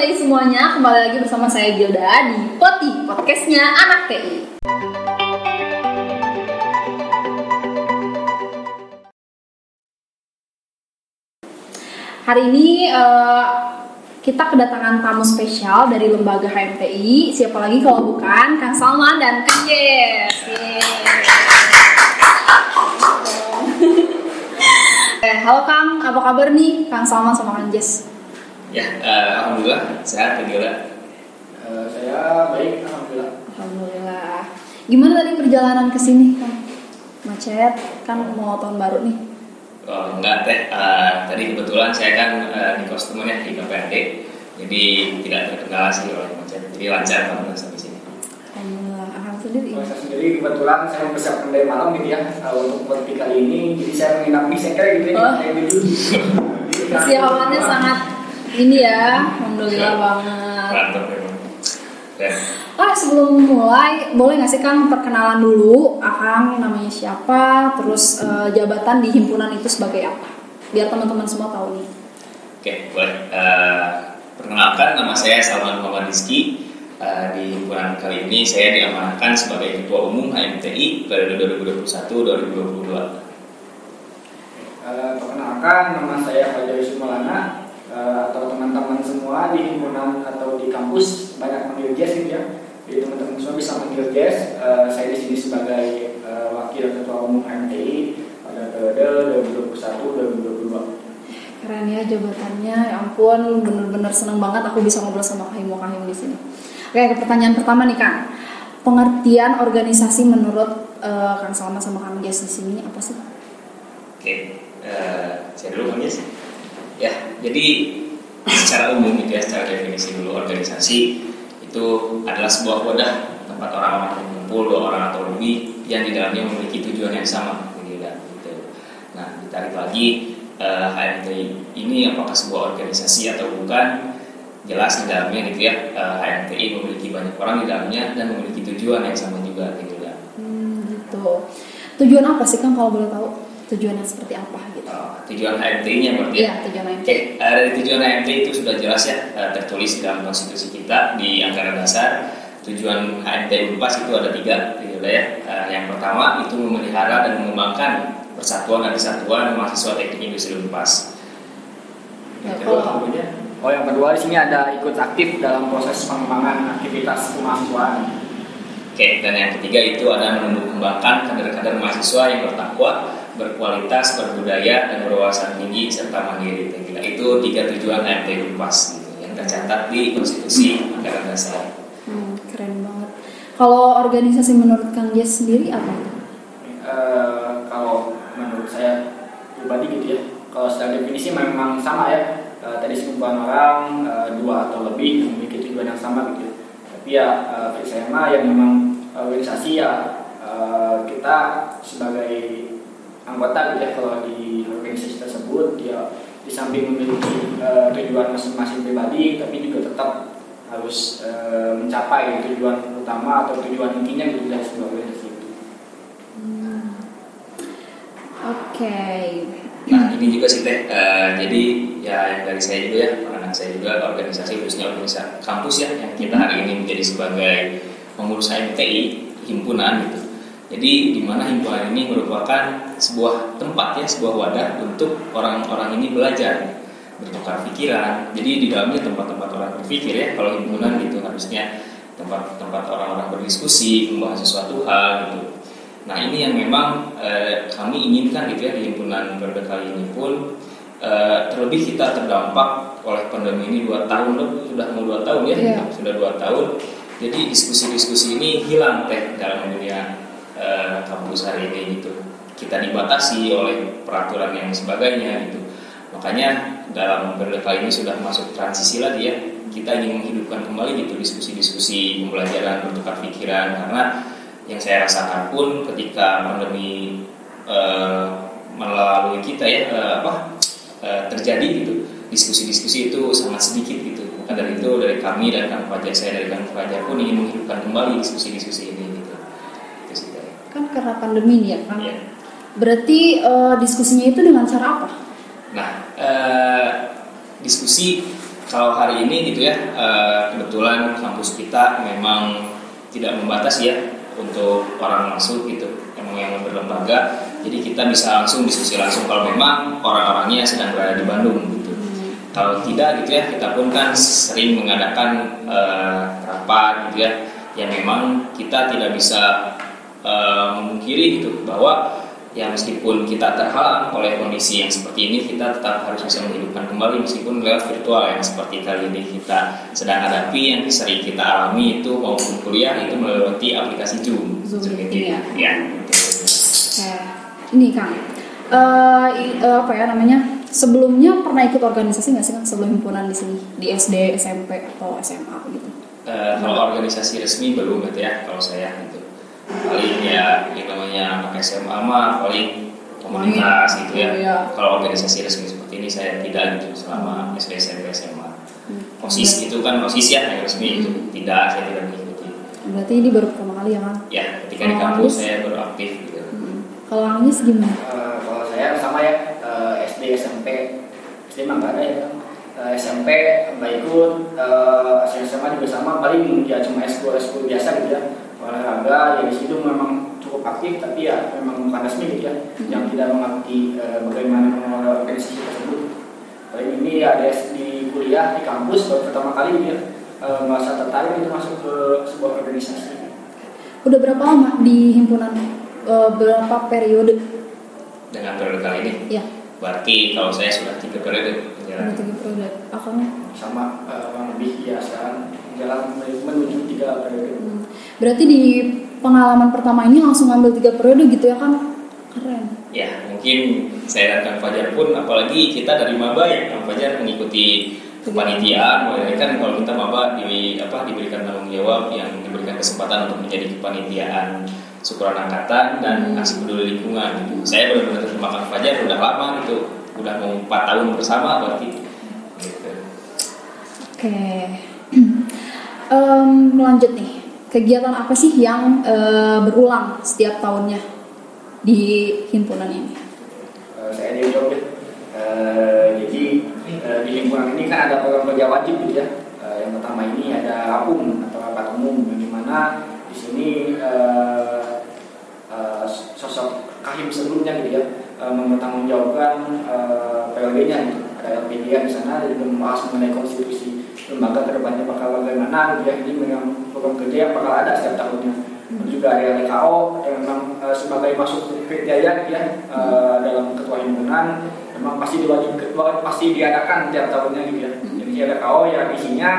TI semuanya, kembali lagi bersama saya Gilda di Poti, podcastnya Anak TI. Hari ini eh, kita kedatangan tamu spesial dari lembaga HMTI. Siapa lagi kalau bukan Kang Salman dan Kang. Yeay. Eh, halo Kang, apa kabar nih Kang Salman sama Kang Jess? Ya, eh, alhamdulillah sehat ya Gila. Eh, saya baik, alhamdulillah. Alhamdulillah. Gimana tadi perjalanan ke sini Kang? Macet, kan mau tahun baru nih. Oh enggak teh, Eh, tadi kebetulan saya kan eh, di kostum ya di KPRD, jadi tidak terkendala sih oleh macet, jadi lancar banget sampai sini. Alhamdulillah, alhamdulillah. Kalau saya sendiri kebetulan saya mempersiapkan dari malam gitu ya untuk podcast kali ini, jadi saya menginap di sekre gitu ya. Oh. kayak gitu. Persiapannya sangat ini ya, alhamdulillah banget. Mantap. Ya, Ah sebelum mulai, boleh nggak sih Kang perkenalan dulu, Akang namanya siapa, terus eh, jabatan di himpunan itu sebagai apa? Biar teman-teman semua tahu nih. Oke, boleh. Eh, perkenalkan nama saya Salman Muhammad Rizky. Eh, di himpunan kali ini saya diamanahkan sebagai Ketua Umum HMTI periode 2021-2022. Eh, perkenalkan, nama saya Fajar Yusuf Maulana eh, atau teman-teman semua di himpunan atau di kampus banyak manggil Jess gitu ya. Jadi teman-teman semua bisa manggil Jess. Eh, saya di sini sebagai eh, wakil ketua umum HMTI pada periode 2021-2022. Keren ya jabatannya, ya ampun, bener-bener seneng banget aku bisa ngobrol sama Kahim Kahim di sini. Oke, pertanyaan pertama nih Kang. Pengertian organisasi menurut eh, Kang Salma sama Kang Jess di sini apa sih? Oke, eh, saya dulu Kang Yes. Ya, jadi secara umum gitu ya, secara definisi dulu organisasi itu adalah sebuah wadah tempat orang-orang berkumpul, dua orang atau lebih yang di dalamnya memiliki tujuan yang sama, gitu. Nah, ditarik lagi eh, HMTI ini apakah sebuah organisasi atau bukan? Jelas di dalamnya gitu ya, eh, HMTI memiliki banyak orang di dalamnya dan memiliki tujuan yang sama juga, gitu ya. Hmm, gitu. Tujuan apa sih Kang kalau boleh tahu? Tujuannya seperti apa gitu? Tujuan HMTI-nya berarti ya? Iya, tujuan lain. Oke, eh, dari tujuan HMT itu sudah jelas ya eh, tertulis dalam konstitusi kita di anggaran dasar. Tujuan HMT Unpas itu ada tiga, gitu ya. Eh, yang pertama itu memelihara dan mengembangkan persatuan dan kesatuan mahasiswa teknik industri Unpas. Ya, Yang kedua, Kemudian, oh yang kedua di sini ada ikut aktif dalam proses pengembangan aktivitas kemahasiswaan. Oke, dan yang ketiga itu ada menumbuh kembangkan kader-kader mahasiswa yang bertakwa, berkualitas, berbudaya, dan berwawasan tinggi serta mandiri. Gila, Itu tiga tujuan HMT Unpas gitu, yang tercatat di konstitusi anggaran dasar. Hmm, keren banget. Kalau organisasi menurut Kang Jess sendiri apa? Eh, kalau menurut saya pribadi gitu ya, kalau secara definisi memang sama ya. Eh, tadi sekumpulan orang eh, dua atau lebih yang memiliki tujuan yang sama gitu. ya. Tapi ya eh, versi saya mah yang memang organisasi ya eh, kita sebagai anggota gitu ya kalau di organisasi tersebut ya di samping memiliki eh, tujuan masing-masing pribadi tapi juga tetap harus eh, mencapai tujuan utama atau tujuan intinya gitu dari sebuah organisasi itu. Hmm. Oke. Nah ini juga sih teh, Eh, jadi ya yang dari saya juga ya, anak saya juga organisasi khususnya organisasi kampus ya yang kita hari ini menjadi sebagai pengurus HMTI himpunan gitu. Jadi di mana himpunan ini merupakan sebuah tempat ya, sebuah wadah untuk orang-orang ini belajar bertukar pikiran. Jadi di dalamnya tempat-tempat orang berpikir ya, kalau himpunan gitu harusnya tempat-tempat orang-orang berdiskusi, membahas sesuatu hal gitu. Nah ini yang memang eh, kami inginkan gitu ya di himpunan periode kali ini pun eh, terlebih kita terdampak oleh pandemi ini dua tahun loh sudah mau dua tahun ya Iya. sudah dua tahun jadi diskusi-diskusi ini hilang teh dalam dunia eh, kampus hari ini gitu. Kita dibatasi oleh peraturan yang sebagainya gitu. Makanya dalam periode kali ini sudah masuk transisi lagi ya. Kita ingin menghidupkan kembali gitu diskusi-diskusi pembelajaran bertukar pikiran. Karena yang saya rasakan pun ketika pandemi eh, melalui kita ya eh, apa eh, terjadi gitu diskusi-diskusi itu sangat sedikit gitu. Maka dari itu dari kami dan kang saya dari kang pun ingin menghidupkan kembali diskusi-diskusi ini gitu itu sih Teh. Kan karena pandemi nih ya Kang. Iya. Berarti eh, diskusinya itu dengan cara apa? Nah, eh, diskusi kalau hari ini gitu ya eh, kebetulan kampus kita memang tidak membatasi ya untuk orang masuk gitu emang yang berlembaga jadi kita bisa langsung diskusi langsung kalau memang orang-orangnya sedang berada di Bandung gitu kalau tidak gitu ya kita pun kan sering mengadakan eh, rapat gitu ya yang memang kita tidak bisa eh, memungkiri gitu bahwa ya meskipun kita terhalang oleh kondisi yang seperti ini kita tetap harus bisa menghidupkan kembali meskipun lewat virtual yang seperti kali ini kita sedang hadapi yang sering kita alami itu maupun kuliah itu melalui aplikasi Zoom. Zoom meeting ya. Ya. Ini Kang, eh, apa ya namanya? Sebelumnya pernah ikut organisasi nggak sih Kang sebelum himpunan di sini di SD, SMP atau SMA gitu? Eh, kalau organisasi resmi belum gitu ya kalau saya gitu. Paling ya yang namanya anak SMA mah paling komunitas gitu ya. Iya. Kalau organisasi resmi seperti ini saya tidak gitu selama SD, SMP, SMA. Hmm. OSIS itu kan OSIS ya yang resmi itu Hmm. tidak saya tidak mengikuti. Berarti ini baru pertama kali ya Kang? Ya ketika di kampus saya baru aktif gitu. Hmm. Kalau Anggis gimana? Eh, kalau saya sama ya eh, SD SMP SD mah nggak ada ya kan Eh, SMP nggak ikut eh, SMA juga sama paling ya cuma eskul eskul biasa gitu ya olahraga ya di situ memang cukup aktif tapi ya memang bukan resmi gitu ya yang tidak mengerti eh, bagaimana mengelola organisasi tersebut paling ini ada di kuliah di kampus baru pertama kali gitu ya eh, merasa tertarik itu masuk ke sebuah organisasi Udah berapa lama di himpunan? Eh, berapa periode? Dengan periode kali ini, Ya, berarti kalau saya sudah tiga periode tiga periode. Akang? sama kurang lebih ya sekarang jalan menuju tiga periode Hmm. Berarti di pengalaman pertama ini langsung ngambil tiga periode gitu ya kan? Keren. Ya mungkin saya dan Kang Fajar pun, apalagi kita dari maba ya, Kang Fajar mengikuti kepanitiaan, mulai kan kalau kita maba di apa diberikan tanggung jawab yang diberikan kesempatan untuk menjadi kepanitiaan syukuran angkatan dan Hmm. aksi peduli lingkungan. Gitu. Saya benar-benar terima Kang Fajar udah lama gitu, udah mau empat tahun bersama berarti. Gitu. Oke. Em, lanjut nih. Kegiatan apa sih yang eh, berulang setiap tahunnya di himpunan ini? Eh, saya di ya. Eh, jadi di lingkungan ini kan ada program kerja wajib gitu ya. Yang pertama ini ada APUM atau rapat umum di mana di sini sosok kahim sebelumnya gitu ya mempertanggungjawabkan PLD-nya gitu. Ada LPD di sana dan membahas mengenai konstitusi lembaga ke depannya bakal bagaimana gitu ya. Ini memang program kerja yang bakal ada setiap tahunnya. Dan juga ada LKO yang memang eh, sebagai masuk kriteria gitu ya eh, dalam ketua himpunan memang pasti diwajibkan pasti diadakan tiap tahunnya gitu ya. Jadi LKO yang isinya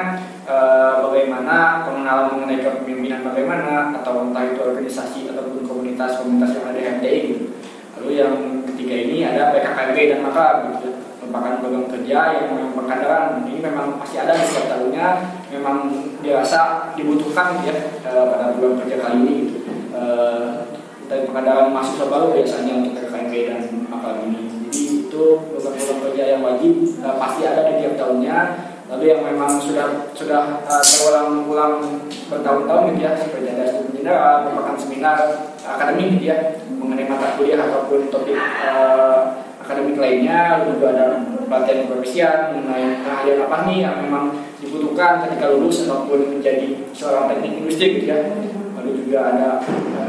eh, bagaimana pengenalan mengenai kepemimpinan bagaimana atau entah itu organisasi ataupun komunitas-komunitas yang ada di MTI gitu. Lalu yang ketiga ini ada PKKB dan maka gitu ya merupakan program kerja yang memang perkandaran ini memang pasti ada di setiap tahunnya. Memang dirasa dibutuhkan ya eh, pada program kerja kali ini gitu. Eh, dari pengandaran mahasiswa baru biasanya untuk PKKMB dan maka ini. Jadi itu program-program kerja yang wajib eh, pasti ada di tiap tahunnya. Lalu yang memang sudah sudah eh, terulang-ulang bertahun-tahun gitu ya seperti ada general merupakan seminar akademik gitu ya mengenai mata kuliah ataupun topik akademik lainnya lalu juga ada pelatihan keprofesian mengenai keahlian apa nih yang memang dibutuhkan ketika lulus ataupun menjadi seorang teknik industri gitu ya. Lalu juga ada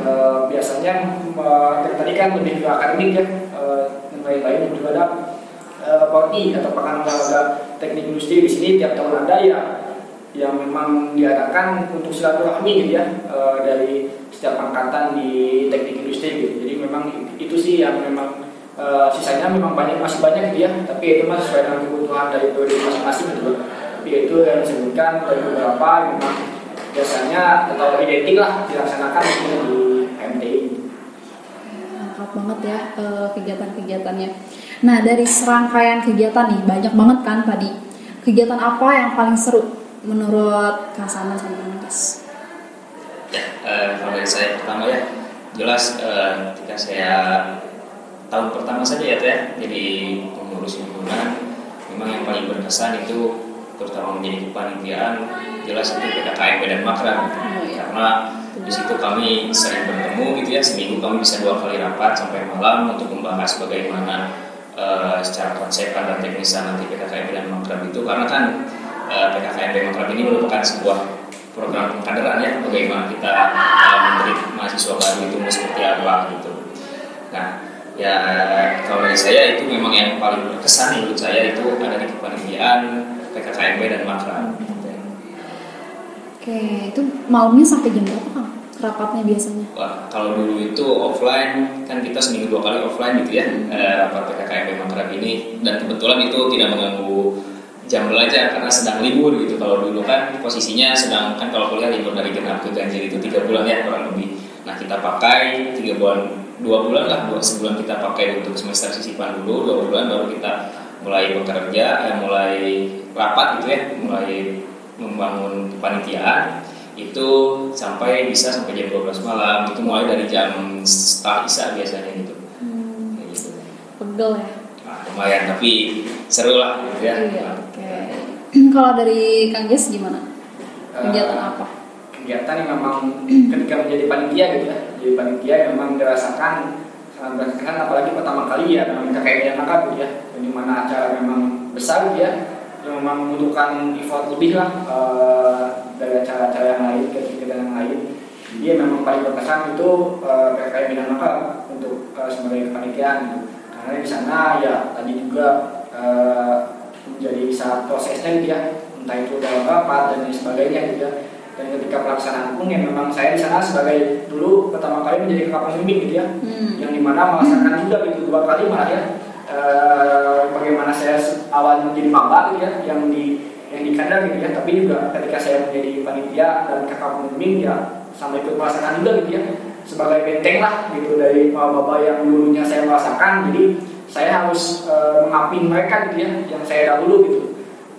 eh, biasanya eh, tadi kan lebih ke akademik ya eh, yang lain-lain juga ada eh, PORI atau pekan olahraga teknik industri di sini tiap tahun ada ya yang memang diadakan untuk silaturahmi gitu ya eh, dari setiap angkatan di teknik industri gitu. Jadi memang itu sih yang memang eh, sisanya memang banyak masih banyak gitu ya tapi itu masih sesuai dengan kebutuhan dari prodi masing-masing gitu tapi itu yang disebutkan dari beberapa memang biasanya atau identik lah dilaksanakan di MTI lengkap banget ya eh, kegiatan-kegiatannya. Nah dari serangkaian kegiatan nih banyak banget kan tadi. Kegiatan apa yang paling seru menurut Kak Sama sama? Ya, eh, kalau dari saya pertama ya, jelas eh, ketika saya tahun pertama saja ya tuh ya, jadi pengurus himpunan, memang yang paling berkesan itu terutama menjadi kepanitiaan, jelas itu PKKMB dan Makrab, Oh, iya. karena di situ kami sering bertemu gitu ya, seminggu kami bisa dua kali rapat sampai malam untuk membahas bagaimana eh, secara konsepan dan teknisan nanti PKKMB dan Makrab itu, karena kan uh, PKKMB Makrab ini merupakan sebuah program pengkaderan ya bagaimana kita uh, memberi mahasiswa baru itu mau seperti apa gitu. Nah ya kalau dari saya itu memang yang paling berkesan menurut saya itu ada di kepanitiaan PKKMB dan Makrab. Oke, itu malamnya sampai jam berapa kang? Rapatnya biasanya? Wah, kalau dulu itu offline kan kita seminggu dua kali offline gitu ya eh, rapat PKKMB Makrab ini dan kebetulan itu tidak mengganggu jam belajar karena sedang libur gitu kalau dulu kan posisinya sedang kan kalau kuliah libur dari genap ke ganjil itu tiga bulan ya kurang lebih nah kita pakai tiga bulan dua bulan lah dua sebulan kita pakai untuk semester sisipan dulu dua bulan baru kita mulai bekerja eh, mulai rapat gitu ya mulai membangun kepanitiaan itu sampai bisa sampai jam 12 malam itu mulai dari jam setengah isya biasanya gitu Hmm, Kayak gitu pegel ya? nah, lumayan tapi seru lah gitu ya Iya, oke. Kalau dari Kang Ges gimana? Kegiatan Eh, apa? kegiatan yang memang ketika menjadi panitia gitu ya jadi panitia yang memang dirasakan sangat merasakan apalagi pertama kali ya memang KKN yang gitu ya di mana acara memang besar ya yang memang membutuhkan effort lebih lah eh, dari acara-acara yang lain kegiatan yang lain jadi yang memang paling berkesan itu PKKN Bina Nakal untuk eh, sebagai kepanitiaan gitu. karena di sana ya tadi juga eh, menjadi bisa prosesnya gitu ya entah itu dalam rapat dan lain sebagainya gitu ya dan ketika pelaksanaan pun yang memang saya di sana sebagai dulu pertama kali menjadi kakak pembimbing gitu ya. Hmm. yang di mana merasakan juga gitu dua kali malah ya eh, bagaimana saya awal menjadi maba gitu ya yang di yang di kandang gitu ya. Tapi juga ketika saya menjadi panitia dan kakak pembimbing ya sampai ikut merasakan juga gitu ya sebagai benteng lah gitu dari bapak yang dulunya saya merasakan. Jadi saya harus eh, mengapin mereka gitu ya yang saya dahulu gitu.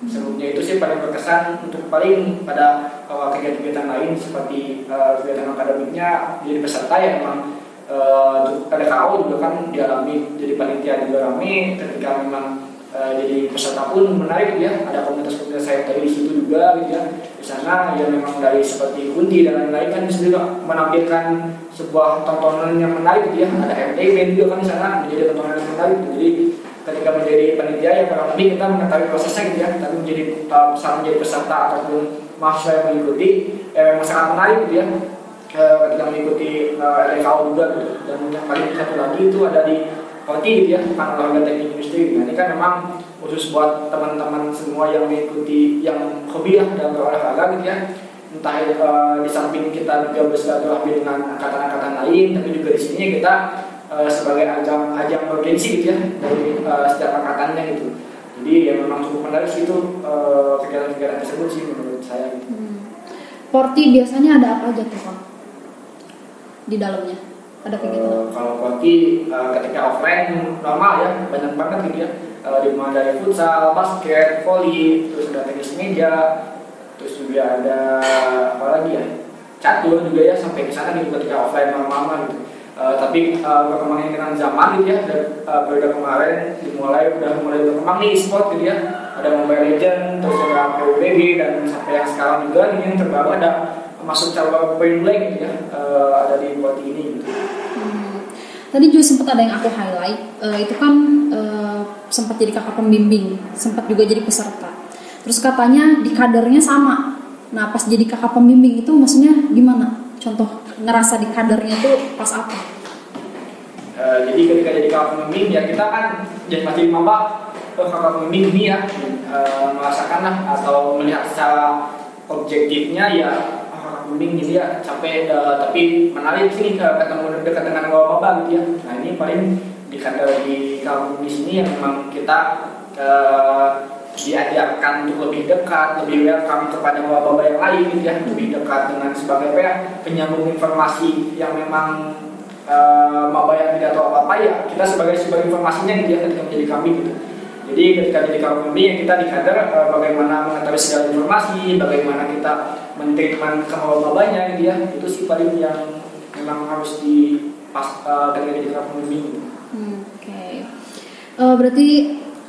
Sebelumnya itu sih paling berkesan untuk paling pada kegiatan-kegiatan lain seperti uh, kegiatan akademiknya jadi peserta ya memang uh, untuk KDKO juga kan dialami jadi panitia rame ketika memang uh, jadi peserta pun menarik gitu ya. Ada komunitas-komunitas saya tadi di situ juga gitu ya. Di sana ya memang dari seperti Kunti dan lain-lain kan bisa juga menampilkan sebuah tontonan yang menarik gitu ya. Ada MTV juga kan di sana menjadi tontonan yang menarik gitu. jadi ketika menjadi panitia yang kurang lebih kita mengetahui prosesnya gitu ya. Tapi menjadi saat menjadi peserta ataupun mahasiswa yang mengikuti eh, memang sangat menarik gitu ya. Eh, ketika mengikuti uh, LKO juga gitu. Dan yang paling satu lagi itu ada di Koti gitu ya bukan olahraga teknik industri nah, ini kan memang khusus buat teman-teman semua yang mengikuti yang hobi ya dalam berolahraga gitu ya. Entah uh, di samping kita juga bersilaturahmi dengan angkatan-angkatan lain tapi juga di sini kita uh, sebagai ajang ajang bergengsi gitu ya dari uh, setiap angkatannya gitu jadi ya memang cukup menarik sih itu uh, kegiatan-kegiatan tersebut sih menurut saya gitu. Hmm. Porti biasanya ada apa aja tuh Kang? Di dalamnya ada kegiatan Uh, apa? kalau Koki uh, ketika offline normal ya banyak banget gitu ya uh, dimulai dari futsal, basket, volley, terus ada tenis meja, terus juga ada apa lagi ya catur juga ya sampai ke sana gitu ketika offline normal gitu. Uh, tapi uh, perkembangan dengan zaman gitu ya dan uh, periode kemarin dimulai udah mulai berkembang nih e-sport gitu ya ada Mobile Legend terus ada PUBG dan sampai yang sekarang juga ini yang terbaru ada masuk cabang point blank gitu ya uh, ada di Koki ini gitu. Hmm. Tadi juga sempat ada yang aku highlight, eh, itu kan eh, sempat jadi kakak pembimbing, sempat juga jadi peserta. Terus katanya di kadernya sama. Nah pas jadi kakak pembimbing itu maksudnya gimana? Contoh ngerasa di kadernya tuh pas apa? Eh, jadi ketika jadi kakak pembimbing ya kita kan jadi masih maba oh, kakak pembimbing ini ya eh, merasakan lah atau melihat secara objektifnya ya kakak pembimbing jadi ya capek eh, tapi menarik sih eh, ketemu dekat dengan bapak-bapak gitu ya nah ini paling di kantor di kakak pembimbing sini yang memang kita eh, diajarkan untuk lebih dekat, lebih welcome kepada bapak-bapak yang lain ya, lebih dekat dengan sebagai apa ya, penyambung informasi yang memang eh, maba yang tidak tahu apa-apa ya kita sebagai sumber informasinya gitu ya ketika menjadi kami gitu jadi ketika jadi kami ya kita di kader eh, bagaimana mengetahui segala informasi bagaimana kita mentreatment ke maba-mabanya gitu ya itu sih paling yang memang harus di pas eh, ketika jadi kami. Hmm, Oke. Eh, berarti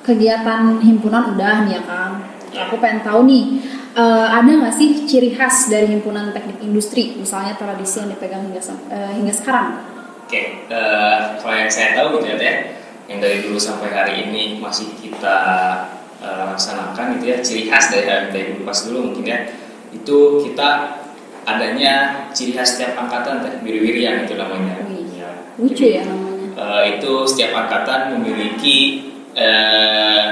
kegiatan himpunan udah nih ya Kang. Aku pengen tahu nih, eh, ada nggak sih ciri khas dari himpunan teknik industri, misalnya tradisi yang dipegang hingga eh, hingga sekarang? Oke, eh, kalau yang saya tahu gitu ya, yang dari dulu sampai hari ini masih kita uh, laksanakan itu ya ciri khas dari HMT pas dulu mungkin ya itu kita adanya ciri khas setiap angkatan teh wiri-wirian itu namanya Wih, ya. lucu ya namanya uh, itu setiap angkatan memiliki uh,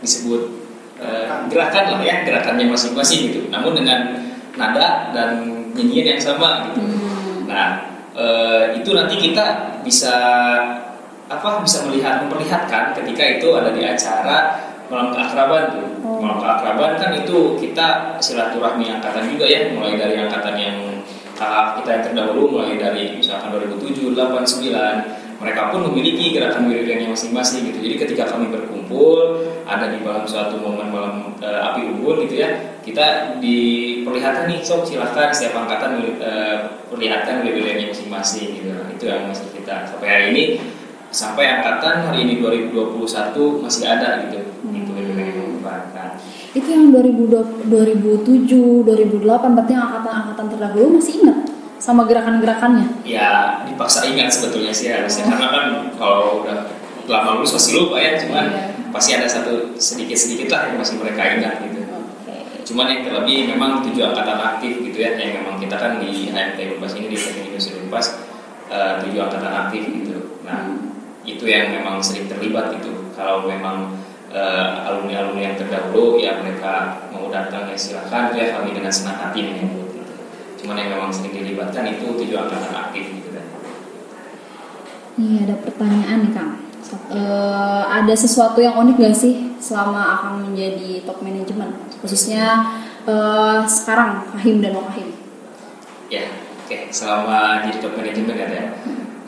disebut uh, gerakan lah ya gerakannya masing-masing gitu namun dengan nada dan nyanyian yang sama gitu Hmm. nah uh, itu nanti kita bisa apa bisa melihat memperlihatkan ketika itu ada di acara malam keakraban tuh Oh. malam keakraban kan itu kita silaturahmi angkatan juga ya mulai dari angkatan yang kakak kita yang terdahulu mulai dari misalkan 2007, 8, 9 mereka pun memiliki gerakan wiridannya masing-masing gitu. Jadi ketika kami berkumpul ada di dalam suatu momen malam e, api unggun gitu ya kita diperlihatkan nih sob silahkan setiap angkatan e, perlihatkan wiridannya masing-masing gitu. Itu yang masih kita. Sampai hari ini sampai angkatan hari ini 2021 masih ada gitu. Itu Hmm. Nah, itu yang 2000, 2007 2008 berarti angkatan-angkatan terdahulu masih ingat sama gerakan-gerakannya? Ya dipaksa ingat sebetulnya sih harusnya. Karena kan kalau udah lama lulus pasti lupa ya cuman Iya. pasti ada satu sedikit-sedikit lah yang masih mereka ingat gitu. Cuman yang terlebih memang tujuh angkatan aktif gitu ya. Yang memang kita kan di HMT Unpas ini di Teknik Industri Unpas eh, tujuh angkatan aktif gitu. Nah itu yang memang sering terlibat gitu. Kalau memang eh, alumni-alumni yang terdahulu ya mereka mau datang ya silakan. Ya kami dengan senang hati menyambut cuman yang memang sering dilibatkan itu tujuh angkatan aktif gitu kan Nih ada pertanyaan nih Kang. Eh, ada sesuatu yang unik gak sih selama akan menjadi top manajemen khususnya eh, sekarang Kahim dan Wakahim? Ya, oke. Selama jadi top manajemen ya, Teh,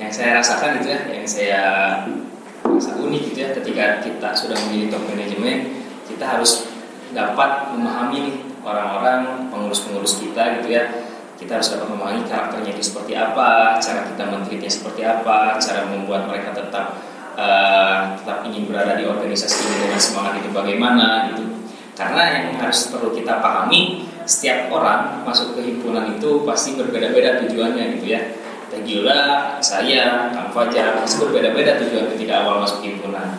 yang saya rasakan itu ya, yang saya rasa unik gitu ya, ketika kita sudah menjadi top manajemen, kita harus dapat memahami nih orang-orang pengurus-pengurus kita gitu ya. Kita harus dapat memahami karakternya itu seperti apa, cara kita mentreatnya seperti apa, cara membuat mereka tetap eh, tetap ingin berada di organisasi ini dengan semangat itu bagaimana gitu. Karena yang harus perlu kita pahami setiap orang masuk ke himpunan itu pasti berbeda-beda tujuannya gitu ya. Teh Gila, saya, Kang Fajar pasti berbeda-beda tujuan ketika awal masuk himpunan.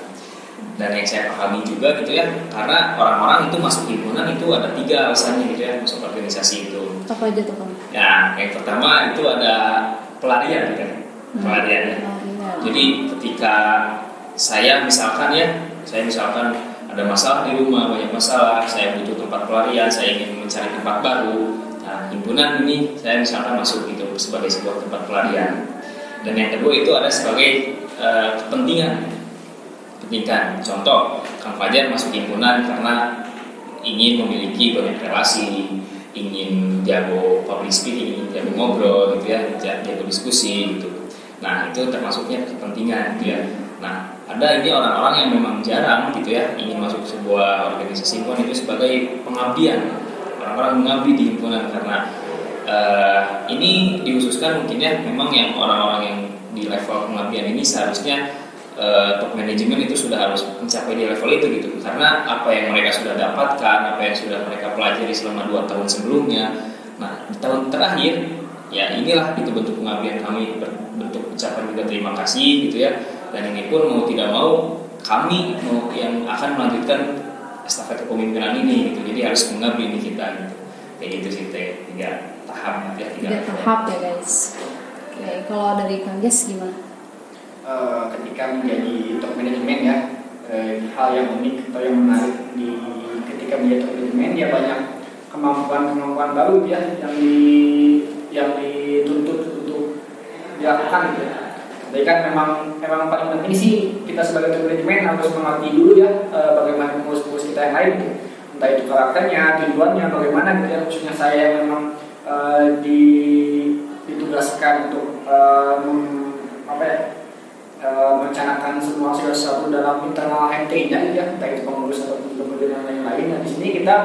Dan yang saya pahami juga gitu ya, karena orang-orang itu masuk himpunan itu ada tiga alasannya gitu ya masuk organisasi itu. Apa aja tuh? Ya, yang pertama itu ada pelarian gitu ya, pelarian ya. Jadi ketika saya misalkan ya, saya misalkan ada masalah di rumah, banyak masalah, saya butuh tempat pelarian, saya ingin mencari tempat baru. Nah, himpunan ini saya misalkan masuk gitu sebagai sebuah tempat pelarian. Dan yang kedua itu ada sebagai eh, kepentingan. Kepentingan. Contoh, Kang Fajar masuk himpunan karena ingin memiliki banyak relasi, ingin jago public speaking, ingin jago ngobrol gitu ya, jago diskusi gitu. Nah itu termasuknya kepentingan gitu ya. Nah ada ini orang-orang yang memang jarang gitu ya ingin masuk sebuah organisasi himpunan itu sebagai pengabdian. Orang-orang mengabdi di himpunan karena eh, ini dihususkan mungkin ya memang yang orang-orang yang di level pengabdian ini seharusnya eh, top manajemen itu sudah harus mencapai di level itu gitu. Karena apa yang mereka sudah dapatkan apa yang sudah mereka pelajari selama dua tahun sebelumnya nah di tahun terakhir ya inilah itu bentuk pengabdian kami bentuk ucapan juga terima kasih gitu ya. Dan ini pun mau tidak mau kami mau yang akan melanjutkan estafet kepemimpinan ini gitu. Jadi harus mengabdi di kita gitu. Kayak gitu sih teh. Tiga tahap ya Tiga tahap. ya guys. Oke, kalau dari Kang Jas gimana? Eh, ketika menjadi top manajemen ya eh, hal yang unik atau yang menarik di ketika menjadi top manajemen ya banyak kemampuan-kemampuan baru ya yang di yang dituntut untuk dilakukan gitu. Jadi kan memang memang paling penting sih kita sebagai top manajemen harus mengerti dulu ya eh, bagaimana pengurus-pengurus kita yang lain gitu. entah itu karakternya, tujuannya, bagaimana gitu ya khususnya saya memang eh, di ditugaskan untuk apa ya merencanakan semua sesuatu dalam internal HMT-nya gitu ya, entah itu pengurus atau kemudian yang lain-lain. Nah di sini kita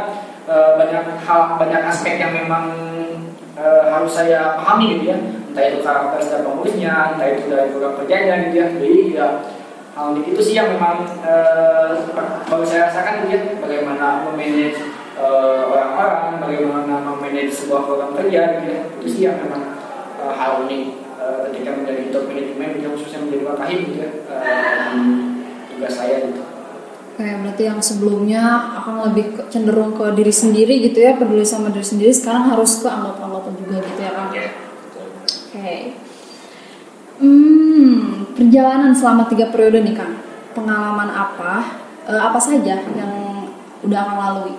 eh, banyak hal, banyak aspek yang memang eh, harus saya pahami gitu ya, entah itu karakter setiap pengurusnya, entah itu dari program kerjanya gitu ya. Jadi ya hal itu sih yang memang eh, baru saya rasakan gitu ya, bagaimana memanage eh, orang-orang, bagaimana memanage sebuah program kerja gitu ya. Itu sih yang memang eh, hal unik eh, ketika menjadi top manajemen gitu, khususnya menjadi wakahim gitu ya eh, di tugas saya gitu. Kayak berarti yang sebelumnya akan lebih cenderung ke diri sendiri gitu ya, peduli sama diri sendiri. Sekarang harus ke anggota-anggota juga gitu ya kan? Ya. Oke. Hmm, perjalanan selama tiga periode nih Kang. Pengalaman apa, eh, apa saja yang udah akan lalui?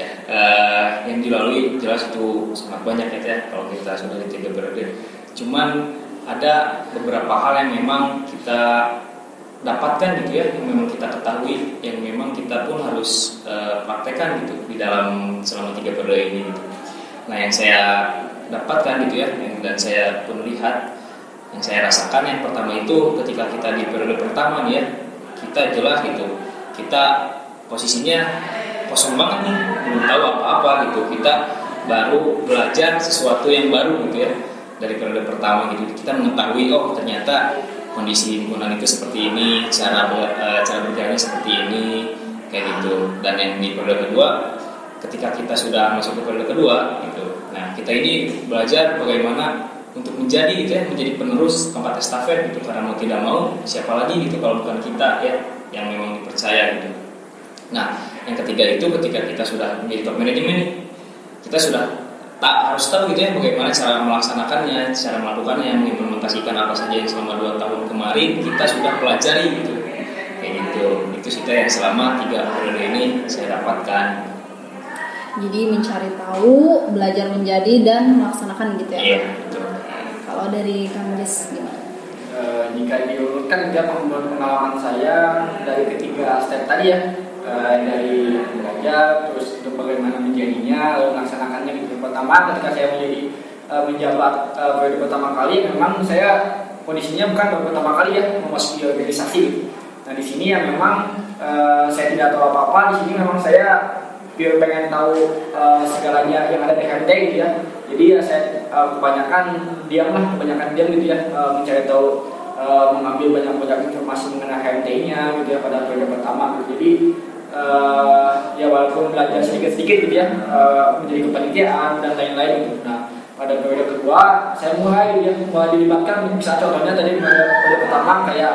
Ya, eh, yang dilalui jelas itu sangat banyak ya, Teh, kalau kita sudah di tiga periode. Cuman ada beberapa hal yang memang kita dapatkan gitu ya, yang memang kita ketahui, yang memang kita pun harus eh, praktekkan gitu di dalam selama tiga periode ini. Gitu. Nah, yang saya dapatkan gitu ya, yang, dan saya pun lihat, yang saya rasakan yang pertama itu ketika kita di periode pertama nih ya, kita jelas gitu, kita posisinya kosong banget nih belum tahu apa-apa gitu kita baru belajar sesuatu yang baru gitu ya dari periode pertama gitu. Kita mengetahui oh ternyata kondisi himpunan itu seperti ini cara eh, cara berjalannya seperti ini kayak gitu. Dan yang di periode kedua ketika kita sudah masuk ke periode kedua gitu. Nah kita ini belajar bagaimana untuk menjadi gitu ya menjadi penerus tongkat estafet gitu. Karena mau tidak mau siapa lagi gitu kalau bukan kita ya yang memang dipercaya gitu. Nah, yang ketiga itu ketika kita sudah menjadi top manajemen nih, kita sudah tak harus tahu gitu ya bagaimana cara melaksanakannya, cara melakukannya, mengimplementasikan apa saja yang selama dua tahun kemarin kita sudah pelajari gitu. Kayak gitu. Itu sih yang selama tiga periode ini saya dapatkan. Jadi mencari tahu, belajar menjadi dan melaksanakan gitu ya. Iya, betul. Kalau dari Kang Jis gimana? Eh, jika diurutkan dia pengalaman saya dari ketiga step tadi ya eh, dari belajar terus untuk bagaimana menjadinya lalu melaksanakannya pertama ketika saya menjadi eh, menjabat eh, periode pertama kali memang saya kondisinya bukan baru pertama kali ya memasuki organisasi nah di sini ya memang eh, saya tidak tahu apa apa di sini memang saya biar pengen tahu eh, segalanya yang ada di HMT gitu ya jadi ya saya eh, kebanyakan diam lah kebanyakan diam gitu ya eh, mencari tahu eh, mengambil banyak-banyak informasi mengenai HMT-nya gitu ya pada periode pertama gitu. jadi eh, ya walaupun belajar sedikit-sedikit gitu ya eh, menjadi kepanitiaan dan lain-lain gitu. Nah pada periode kedua saya mulai ya mulai dilibatkan bisa contohnya tadi pada periode pertama kayak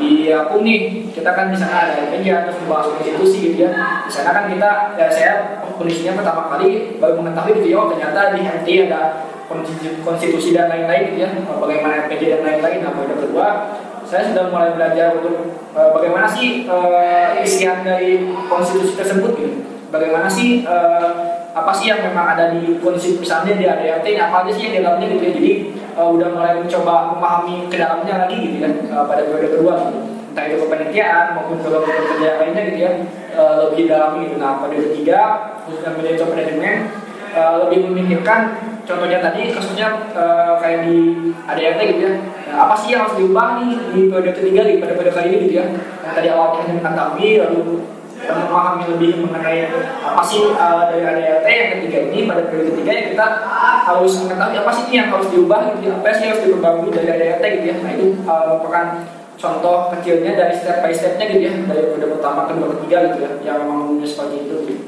di aku nih kita kan di sana ada meja terus membahas konstitusi gitu ya. Di sana kan kita ya saya kondisinya pertama kali baru mengetahui gitu ya oh, ternyata di HMT ada konstitu- konstitusi dan lain-lain gitu ya. Bagaimana RPG dan lain-lain. Nah periode kedua saya sudah mulai belajar untuk eh, bagaimana sih eh, isian dari konstitusi tersebut gitu. Bagaimana sih eh, apa sih yang memang ada di konstitusi di ADRT apa aja sih yang di dalamnya gitu ya. Jadi eh, udah mulai mencoba memahami ke dalamnya lagi gitu kan eh, pada periode kedua gitu. Entah itu kepanitiaan maupun kerja yang lainnya gitu ya eh, lebih dalam gitu. Nah pada ketiga khususnya top manajemen eh, lebih memikirkan contohnya tadi kasusnya eh, kayak di ADRT gitu ya. Nah, apa sih yang harus diubah nih di periode ketiga nih pada periode kali ini gitu ya? Yang tadi awalnya hanya mengetahui lalu kita memahami lebih mengenai apa sih uh, dari ADRT yang ketiga ini pada periode ketiga ya kita harus mengetahui apa sih yang harus diubah gitu ya? Apa sih yang harus diperbarui dari ADRT gitu ya? Nah itu uh, merupakan contoh kecilnya dari step by stepnya gitu ya dari periode pertama kedua ketiga gitu ya yang memang seperti itu gitu.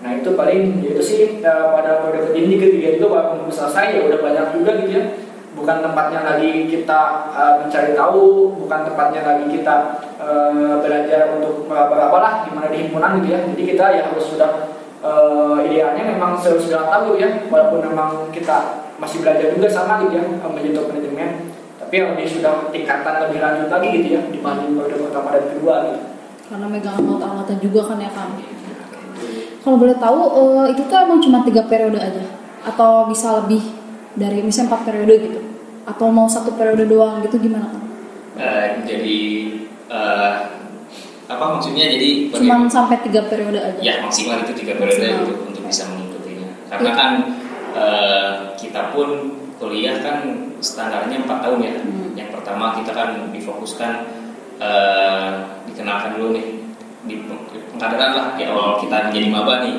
Nah itu paling ya itu sih uh, pada periode ini ketiga juga walaupun selesai ya udah banyak juga gitu ya bukan tempatnya lagi kita uh, mencari tahu, bukan tempatnya lagi kita uh, belajar untuk meraba-raba lah gimana di himpunan gitu ya. Jadi kita ya harus sudah uh, idealnya memang sudah tahu ya, walaupun memang kita masih belajar juga sama gitu ya uh, top manajemen. Tapi yang lebih sudah tingkatan lebih lanjut lagi gitu ya dibanding periode pertama dan kedua gitu. Karena megang anggota-anggota juga kan ya Kang. Kalau boleh tahu eh, itu tuh emang cuma tiga periode aja atau bisa lebih dari misalnya empat periode gitu atau mau satu periode doang gitu gimana kan? Eh, jadi eh, apa maksudnya jadi bagaimana- sampai tiga periode aja. ya maksimal itu tiga periode Maksimal. untuk untuk bisa mengikutinya karena kan eh, kita pun kuliah kan standarnya empat tahun ya Hmm. yang pertama kita kan difokuskan eh, dikenalkan dulu nih di pengkaderan lah. Di awal kita menjadi maba nih.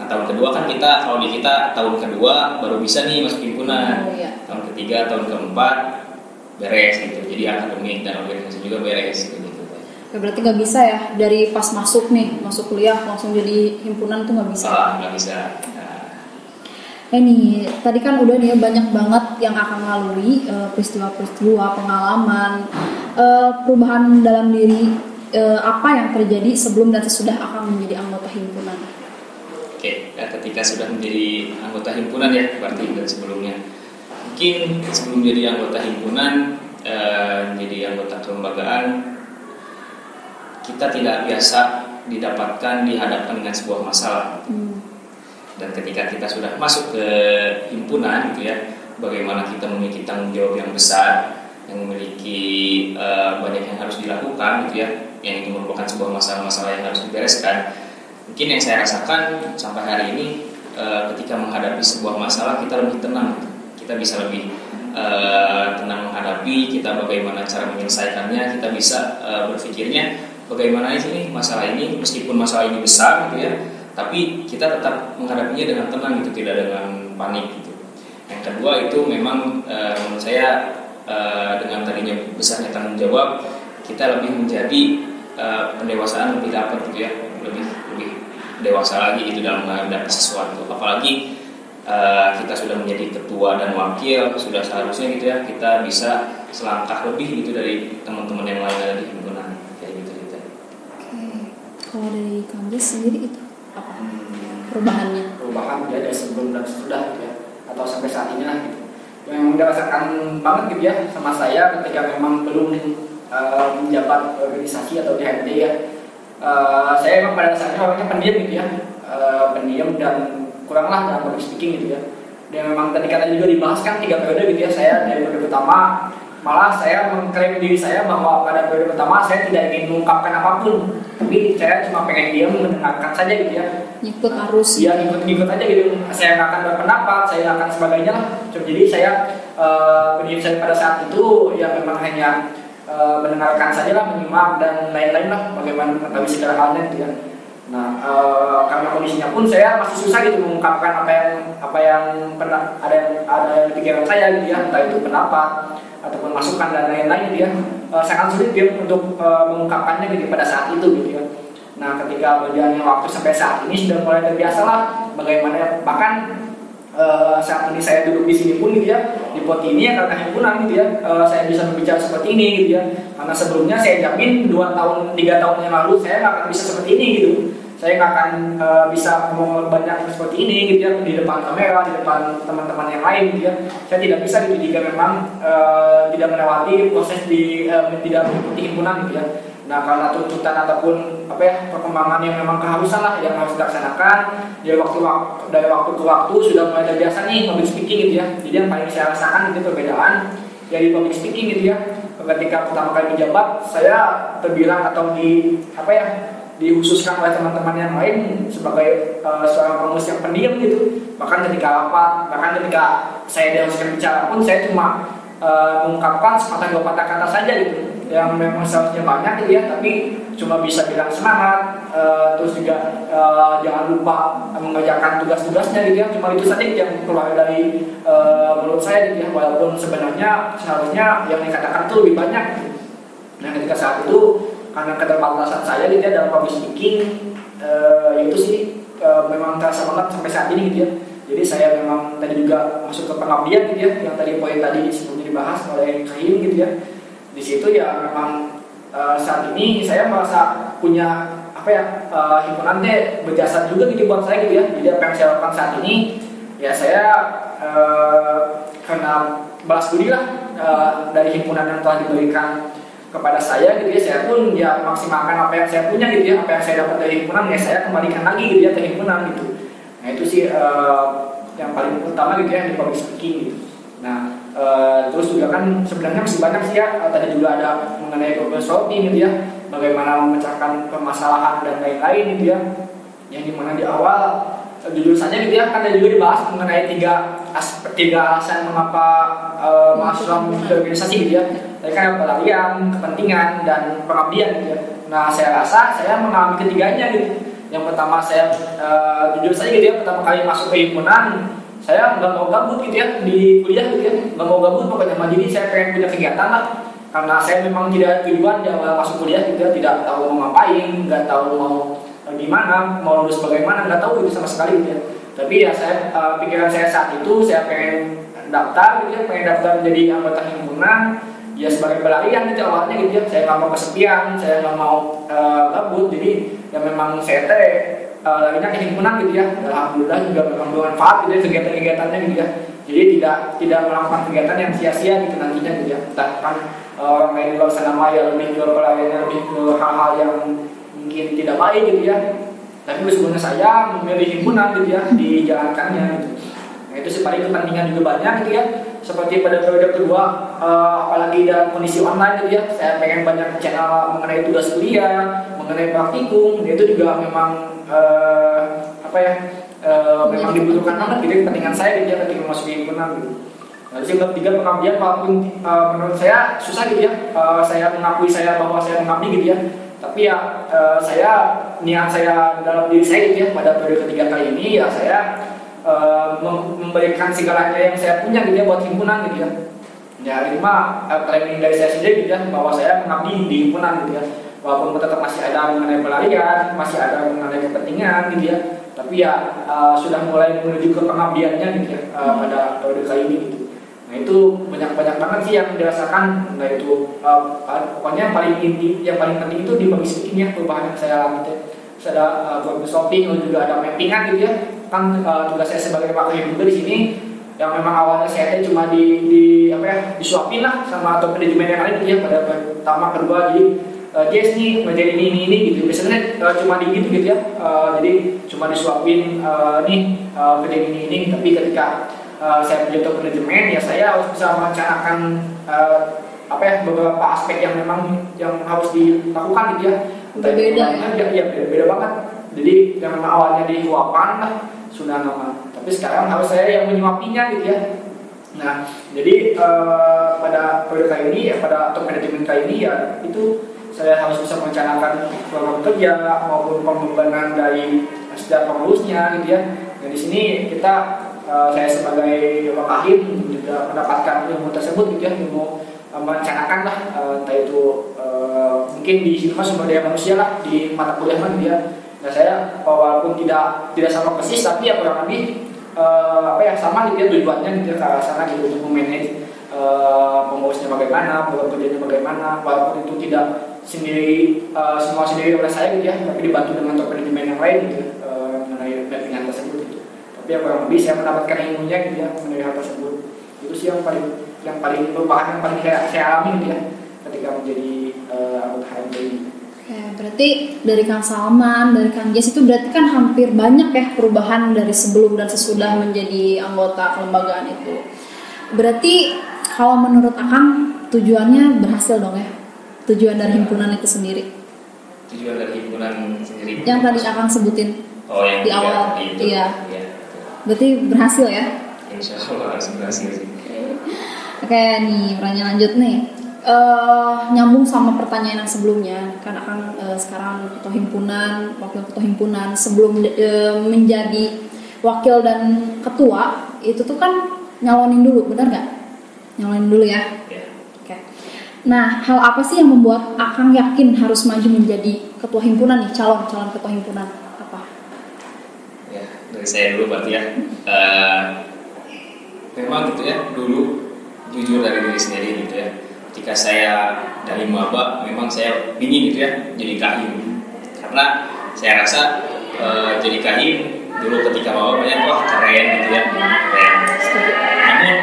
Nah tahun kedua kan kita kalau di kita tahun kedua baru bisa nih masuk himpunan. Oh, iya. tahun ketiga tahun keempat beres gitu. Jadi akademik dan organisasi juga beres gitu. Ya, berarti nggak bisa ya dari pas masuk nih masuk kuliah langsung jadi himpunan tuh nggak bisa. salah nggak bisa. Nah, Eh nih, tadi kan udah nih ya, banyak banget yang akan melalui eh, peristiwa-peristiwa, pengalaman, eh, perubahan dalam diri eh, apa yang terjadi sebelum dan sesudah akan menjadi anggota himpunan. Oke, ya, ketika sudah menjadi anggota himpunan ya, berarti dari sebelumnya. Mungkin sebelum menjadi anggota himpunan, eh, menjadi anggota kelembagaan, kita tidak biasa didapatkan dihadapkan dengan sebuah masalah. Hmm. Dan ketika kita sudah masuk ke himpunan gitu ya, bagaimana kita memiliki tanggung jawab yang besar, yang memiliki eh, banyak yang harus dilakukan gitu ya, yang itu merupakan sebuah masalah-masalah yang harus dibereskan. Mungkin yang saya rasakan sampai hari ini eh, ketika menghadapi sebuah masalah kita lebih tenang, kita bisa lebih eh, tenang menghadapi, kita bagaimana cara menyelesaikannya, kita bisa eh, berpikirnya bagaimana sih masalah ini meskipun masalah ini besar gitu ya tapi kita tetap menghadapinya dengan tenang gitu tidak dengan panik gitu yang kedua itu memang e, menurut saya e, dengan tadinya besarnya tanggung jawab kita lebih menjadi e, pendewasaan lebih dapat gitu ya. Lebih lebih dewasa lagi gitu dalam menghadapi sesuatu. Apalagi e, kita sudah menjadi ketua dan wakil sudah seharusnya gitu ya kita bisa selangkah lebih gitu dari teman-teman yang lain ada di himpunan kayak gitu gitu. Oke. Kalau dari kampus sendiri itu apa perubahannya? perubahan dia dari sebelum dan sesudah gitu ya atau sampai saat ini lah gitu. Yang memang dirasakan banget gitu ya sama saya ketika memang belum eh, menjabat organisasi atau di HMD ya Eh, saya memang pada dasarnya orangnya pendiam gitu ya Eh, pendiam dan kuranglah dalam public speaking gitu ya dan memang tadi kata juga dibahas kan tiga periode gitu ya saya dari periode pertama malah saya mengklaim diri saya bahwa pada periode pertama saya tidak ingin mengungkapkan apa pun tapi saya cuma pengen diam mendengarkan saja gitu ya Ngikut arus. Iya ngikut-ngikut aja gitu. Saya nggak akan berpendapat, saya akan sebagainya lah. Jadi saya eh, pendiam saya pada saat itu ya memang hanya eh, mendengarkan saja lah, menyimak dan lain-lain lah bagaimana mengetahui segala halnya gitu ya. Nah eh, karena kondisinya pun saya masih susah gitu mengungkapkan apa yang apa yang pernah ada yang ada yang pikiran saya gitu ya, entah itu pendapat ataupun masukan dan lain-lain gitu ya. Eh, sangat sulit dia untuk eh, mengungkapkannya gitu pada saat itu gitu ya. Nah, ketika berjalannya waktu sampai saat ini sudah mulai terbiasa lah bagaimana bahkan eh, saat ini saya duduk di sini pun gitu ya di pot ini ya karena himpunan gitu ya eh, saya bisa berbicara seperti ini gitu ya. Karena sebelumnya saya jamin dua tahun tiga tahun yang lalu saya nggak akan bisa seperti ini gitu. Saya nggak akan eh, bisa ngomong banyak seperti ini gitu ya di depan kamera di depan teman-teman yang lain gitu ya. Saya tidak bisa gitu jika memang eh, tidak melewati proses di eh, tidak mengikuti himpunan gitu ya Nah karena tuntutan ataupun apa ya perkembangan yang memang keharusan lah yang harus dilaksanakan dari waktu dari waktu ke waktu sudah mulai terbiasa nih public speaking gitu ya. Jadi yang paling saya rasakan itu perbedaan dari public speaking gitu ya. Ketika pertama kali menjabat saya terbilang atau di apa ya dikhususkan oleh teman-teman yang lain sebagai uh, seorang penulis yang pendiam gitu. Bahkan ketika rapat, bahkan ketika saya diharuskan bicara pun saya cuma uh, mengungkapkan sepatah dua patah kata saja gitu yang memang seharusnya banyak gitu ya tapi cuma bisa bilang semangat uh, terus juga uh, jangan lupa mengerjakan tugas-tugasnya gitu ya. Cuma itu saja yang keluar dari uh, mulut saya gitu ya. Walaupun sebenarnya seharusnya yang dikatakan itu lebih banyak. Gitu. nah ketika saat itu karena keterbatasan saya gitu ya dalam public speaking uh, itu sih uh, memang terasa banget sampai saat ini gitu ya. Jadi saya memang tadi juga masuk ke pengabdian gitu ya yang tadi poin tadi sebelumnya dibahas oleh Kahim gitu ya di situ ya memang uh, saat ini saya merasa punya apa ya uh, himpunan teh berjasa juga gitu buat saya gitu ya. Jadi apa yang saya lakukan saat ini ya saya uh, karena balas budi lah uh, dari himpunan yang telah diberikan kepada saya gitu ya. Saya pun ya maksimalkan apa yang saya punya gitu ya. Apa yang saya dapat dari himpunan ya saya kembalikan lagi gitu ya ke himpunan gitu. Nah itu sih uh, yang paling utama gitu ya di public speaking gitu. Nah Uh, terus juga kan sebenarnya masih banyak sih ya tadi juga ada mengenai problem solving gitu ya bagaimana memecahkan permasalahan dan lain-lain gitu ya. Yang di mana di awal jujur saja gitu ya kan ada juga dibahas mengenai tiga aspek tiga alasan mengapa uh, mahasiswa organisasi gitu ya. Tadi kan pelarian kepentingan dan pengabdian gitu ya. Nah saya rasa saya mengalami ketiganya gitu. Yang pertama saya uh, jujur saja gitu ya pertama kali masuk ke himpunan saya nggak mau gabut gitu ya di kuliah gitu ya. Nggak mau gabut pokoknya jadi saya pengen punya kegiatan lah. Karena saya memang tidak tujuan di awal masuk kuliah juga tidak tahu mau ngapain nggak tahu mau gimana mau lulus bagaimana nggak tahu itu sama sekali gitu ya. Tapi ya saya uh, pikiran saya saat itu saya pengen daftar gitu ya pengen daftar menjadi anggota himpunan. Ya sebagai pelarian gitu awalnya gitu ya. Saya nggak mau kesepian saya nggak mau uh, gabut. Jadi ya memang saya teh uh, larinya ke himpunan gitu ya. Alhamdulillah juga bermanfaat gitu ya kegiatan-kegiatannya gitu ya. Jadi tidak tidak melakukan kegiatan yang sia-sia gitu nantinya gitu ya. Kan uh, orang lain di luar sana maya lebih ke pelariannya lebih ke hal-hal yang mungkin tidak baik gitu ya. Tapi sebenarnya saya memilih himpunan gitu ya dijalankannya gitu. Nah itu sih paling kepentingan juga banyak gitu ya seperti pada periode kedua uh, apalagi dalam kondisi online gitu ya saya pengen banyak channel mengenai tugas kuliah mengenai praktikum itu juga memang uh, apa ya uh, memang dibutuhkan banget gitu kepentingan saya gitu ya ketika masuk di himpunan gitu. Lalu yang ketiga pengabdian walaupun uh, menurut saya susah gitu ya uh, saya mengakui saya bahwa saya mengabdi gitu ya tapi ya uh, saya niat saya dalam diri saya gitu ya pada periode ketiga kali ini ya saya uh, memberikan segalanya yang saya punya gitu ya buat himpunan gitu ya. Ya ini mah uh, planning dari saya sendiri gitu ya bahwa saya mengabdi di himpunan gitu ya. Walaupun tetap masih ada mengenai pelarian masih ada mengenai kepentingan gitu ya. Tapi ya uh, sudah mulai menuju ke pengabdiannya gitu ya uh, pada periode kali ini gitu. Nah itu banyak-banyak banget sih yang dirasakan. Nah itu uh, pokoknya yang paling inti yang paling penting itu di bagian ya perubahan yang saya alami gitu ada uh, shopping juga ada mappingan gitu ya. Kan uh, tugas saya sebagai wakil juga di sini yang memang awalnya saya cuma di, di apa ya disuapin lah sama atau manajemen yang lain gitu ya pada pertama kedua jadi uh, Jess nih ini ini ini gitu. Biasanya uh, cuma di gitu gitu ya. Uh, jadi cuma disuapin uh, nih uh, menjadi ini ini. Tapi ketika uh, saya menjadi manajemen ya saya harus bisa merencanakan uh, apa ya beberapa aspek yang memang yang harus dilakukan gitu ya berbeda ya, ya beda, banget. Jadi yang awalnya di lah sudah nama tapi sekarang harus saya yang menyuapinya gitu ya. Nah jadi uh, pada periode kali ini ya pada atau manajemen kali ini ya itu saya harus bisa merencanakan program kerja maupun pembebanan dari setiap pengurusnya gitu ya. Dan di sini kita uh, saya sebagai wakahim juga mendapatkan ilmu tersebut gitu ya ilmu uh, merencanakan lah uh, entah itu mungkin di sini sumber daya manusia lah di mata kuliah mana dia Nah saya walaupun tidak tidak sama persis tapi ya kurang lebih uh, apa ya sama gitu ya tujuannya gitu ya, ke arah sana gitu untuk memanage uh, pengurusnya bagaimana, kerjanya bagaimana, walaupun itu tidak sendiri uh, semua sendiri oleh saya gitu ya, tapi dibantu dengan top manajemen yang lain gitu uh, mengenai mappingan tersebut gitu. Tapi ya kurang lebih saya mendapatkan ilmunya gitu ya mengenai hal tersebut. Itu sih yang paling yang paling merupakan yang paling saya, saya alami gitu ya ketika menjadi Ya, berarti dari Kang Salman, dari Kang Jas itu berarti kan hampir banyak ya perubahan dari sebelum dan sesudah menjadi anggota kelembagaan itu. Berarti kalau menurut Akang tujuannya berhasil dong ya? Tujuan dari himpunan itu sendiri? Tujuan dari himpunan sendiri? Yang tadi Akang sebutin oh, yang di awal, itu. iya. iya. Berarti berhasil ya? Insya Allah berhasil sih. Oke, nih pertanyaan lanjut nih uh, nyambung sama pertanyaan yang sebelumnya karena kan uh, sekarang ketua himpunan wakil ketua himpunan sebelum uh, menjadi wakil dan ketua itu tuh kan nyalonin dulu benar nggak? Nyalonin dulu ya? Yeah. oke. Okay. nah hal apa sih yang membuat akang yakin harus maju menjadi ketua himpunan nih calon calon ketua himpunan? Apa? Ya dari saya dulu berarti ya. Uh, memang gitu ya dulu jujur dari diri sendiri gitu ya ketika saya dari maba memang saya ingin gitu ya jadi kahim karena saya rasa e, jadi kahim dulu ketika maba banyak wah keren gitu ya keren. Namun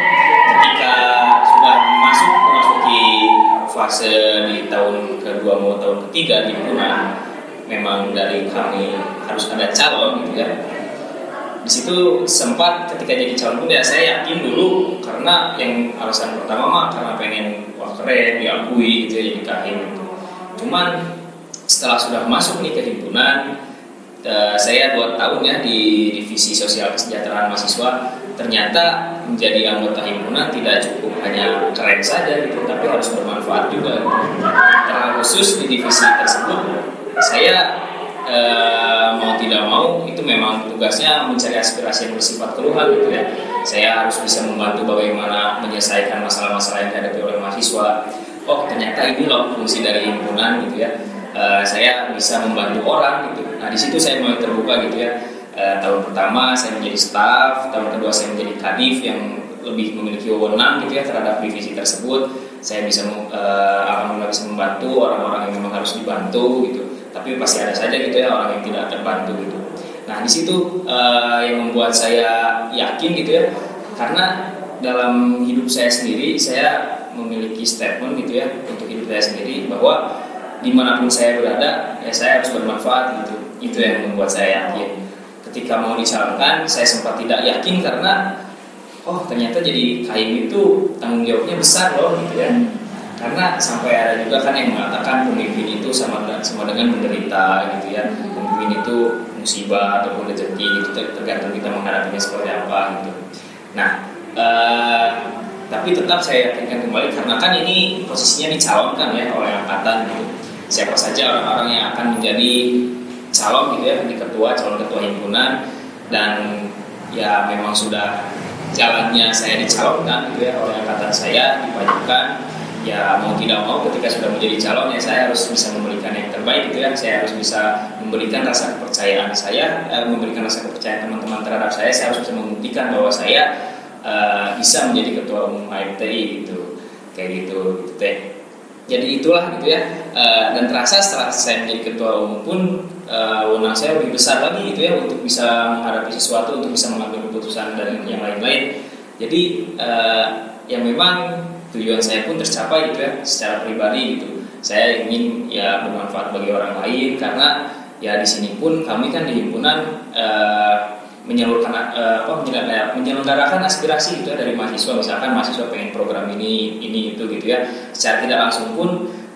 ketika sudah masuk memasuki fase di tahun kedua mau tahun ketiga di himpunan memang dari kami harus ada calon gitu ya. Di situ sempat ketika jadi calon pun ya saya yakin dulu karena yang alasan pertama mah karena pengen keren diakui gitu ya kahim gitu. Cuman setelah sudah masuk nih ke himpunan uh, saya dua tahun ya di divisi sosial kesejahteraan mahasiswa ternyata menjadi anggota himpunan tidak cukup hanya keren saja gitu tapi harus bermanfaat juga gitu. khusus di divisi tersebut saya Eh, mau tidak mau itu memang tugasnya mencari aspirasi yang bersifat keluhan gitu ya. Saya harus bisa membantu bagaimana menyelesaikan masalah-masalah yang dihadapi oleh mahasiswa. Oh ternyata ini loh fungsi dari himpunan gitu ya. Uh, saya bisa membantu orang gitu. Nah di situ saya mulai terbuka gitu ya. Uh, tahun pertama saya menjadi staff, tahun kedua saya menjadi kadif yang lebih memiliki wewenang gitu ya terhadap divisi tersebut. saya bisa uh, alhamdulillah bisa membantu orang-orang yang memang harus dibantu gitu tapi pasti ada saja gitu ya orang yang tidak terbantu gitu nah di situ uh, yang membuat saya yakin gitu ya karena dalam hidup saya sendiri saya memiliki statement gitu ya untuk hidup saya sendiri bahwa di mana pun saya berada ya saya harus bermanfaat gitu. Itu yang membuat saya yakin. Ketika mau dicalonkan saya sempat tidak yakin karena oh ternyata jadi kain itu tanggung jawabnya besar loh gitu ya. Karena sampai ada juga kan yang mengatakan pemimpin itu sama sama dengan menderita gitu ya. Pemimpin itu musibah ataupun rezeki gitu tergantung kita menghadapinya seperti apa gitu. Nah uh, tapi tetap saya yakinkan kembali karena kan ini posisinya dicalonkan ya oleh angkatan gitu. Siapa saja orang-orang yang akan menjadi calon gitu ya di ketua calon ketua himpunan dan ya memang sudah jalannya saya dicalonkan gitu ya oleh angkatan saya dipajukan ya mau tidak mau ketika sudah menjadi calon ya saya harus bisa memberikan yang terbaik gitu ya saya harus bisa memberikan rasa kepercayaan saya eh, memberikan rasa kepercayaan teman-teman terhadap saya. Saya harus bisa membuktikan bahwa saya uh, bisa menjadi ketua umum HMTI gitu. Kayak gitu gitu teh. Jadi itulah gitu ya. Uh, dan terasa setelah saya menjadi ketua umum pun uh, wewenang saya lebih besar lagi gitu ya untuk bisa menghadapi sesuatu untuk bisa mengambil keputusan dan yang lain-lain. Jadi uh, yang memang tujuan saya pun tercapai gitu ya secara pribadi gitu. Saya ingin ya bermanfaat bagi orang lain karena ya di sini pun kami kan di himpunan uh, menyalurkan uh, apa menyelenggarakan aspirasi gitu ya dari mahasiswa. Misalkan mahasiswa pengen program ini ini itu gitu ya. Secara tidak langsung pun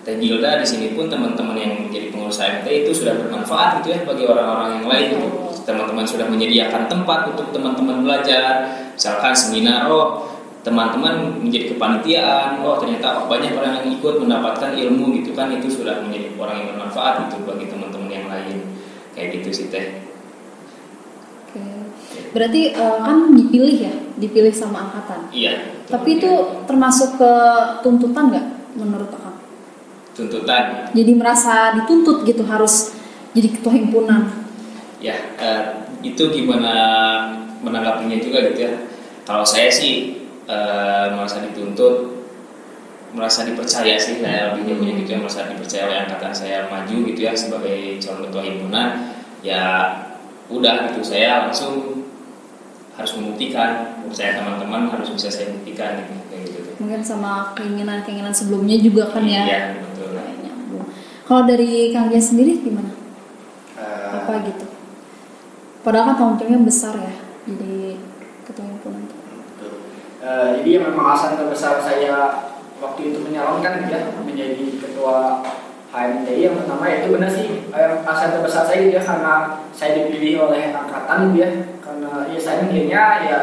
Teh Gilda di sini pun teman-teman yang menjadi pengurus AMT itu sudah bermanfaat gitu ya bagi orang-orang yang lain gitu. Teman-teman sudah menyediakan tempat untuk teman-teman belajar. Misalkan seminar oh teman-teman menjadi kepanitiaan oh ternyata banyak orang yang ikut mendapatkan ilmu gitu kan itu sudah menjadi orang yang bermanfaat gitu bagi teman-teman yang lain kayak gitu sih teh Berarti uh, kan dipilih ya, dipilih sama angkatan. Iya. Tapi itu termasuk ke tuntutan nggak menurut akang? Tuntutan. Jadi merasa dituntut gitu harus jadi ketua himpunan. Ya, uh, itu gimana menanggapinya juga gitu ya. Kalau saya sih uh, merasa dituntut, merasa dipercaya sih saya lebih jauhnya gitu ya merasa dipercaya oleh angkatan saya maju gitu ya sebagai calon ketua himpunan ya udah gitu. Saya langsung harus membuktikan saya teman-teman harus bisa saya buktikan gitu kayak gitu. Mungkin sama keinginan-keinginan sebelumnya juga kan ya? Iya betul. Kalau dari kang Gia sendiri gimana? Uh, apa gitu? Padahal kan tanggung jawabnya besar ya jadi uh, jadi yang memang alasan terbesar saya waktu itu menyalonkan ya menjadi ketua HMTI yang pertama itu benar sih alasan terbesar saya ya karena saya dipilih oleh angkatan ya karena ya saya mikirnya ya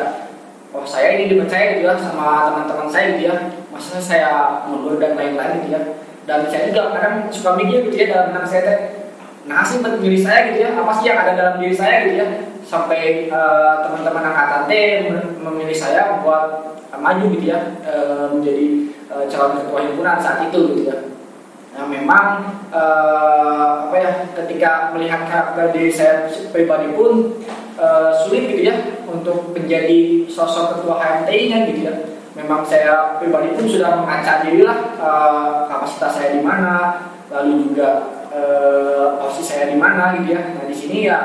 oh saya ini dipercaya gitu ya sama teman-teman saya gitu ya. Maksudnya saya mundur dan lain-lain gitu ya. Dan saya juga kadang suka mikir gitu ya dalam benak saya teh nah sih buat diri saya gitu ya apa sih yang ada dalam diri saya gitu ya sampai uh, teman-teman angkatan T memilih saya buat uh, maju gitu ya uh, menjadi uh, calon ketua himpunan saat itu gitu ya Nah memang uh, apa ya ketika melihat karakter diri saya pribadi pun uh, sulit gitu ya untuk menjadi sosok ketua HMTI-nya gitu ya. Memang saya pribadi pun sudah mengaca diri lah uh, kapasitas saya di mana, lalu juga uh, posisi saya di mana gitu ya. Nah di sini ya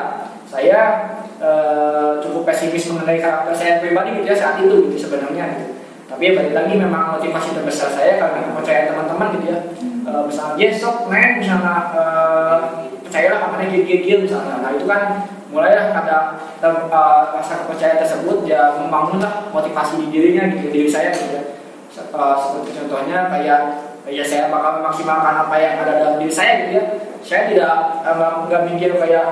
saya uh, cukup pesimis mengenai karakter saya pribadi gitu ya saat itu gitu sebenarnya gitu. Tapi ya balik lagi memang motivasi terbesar saya karena kepercayaan teman-teman gitu ya. Uh, misalnya yes sok men misalnya uh, percayalah kamarnya gil-gil misalnya. Nah itu kan mulai ada uh, rasa kepercayaan tersebut ya membangunlah motivasi di dirinya gitu diri saya gitu ya. Uh, seperti contohnya kayak ya saya bakal memaksimalkan apa yang ada dalam diri saya gitu ya. Saya tidak nggak uh, mikir kayak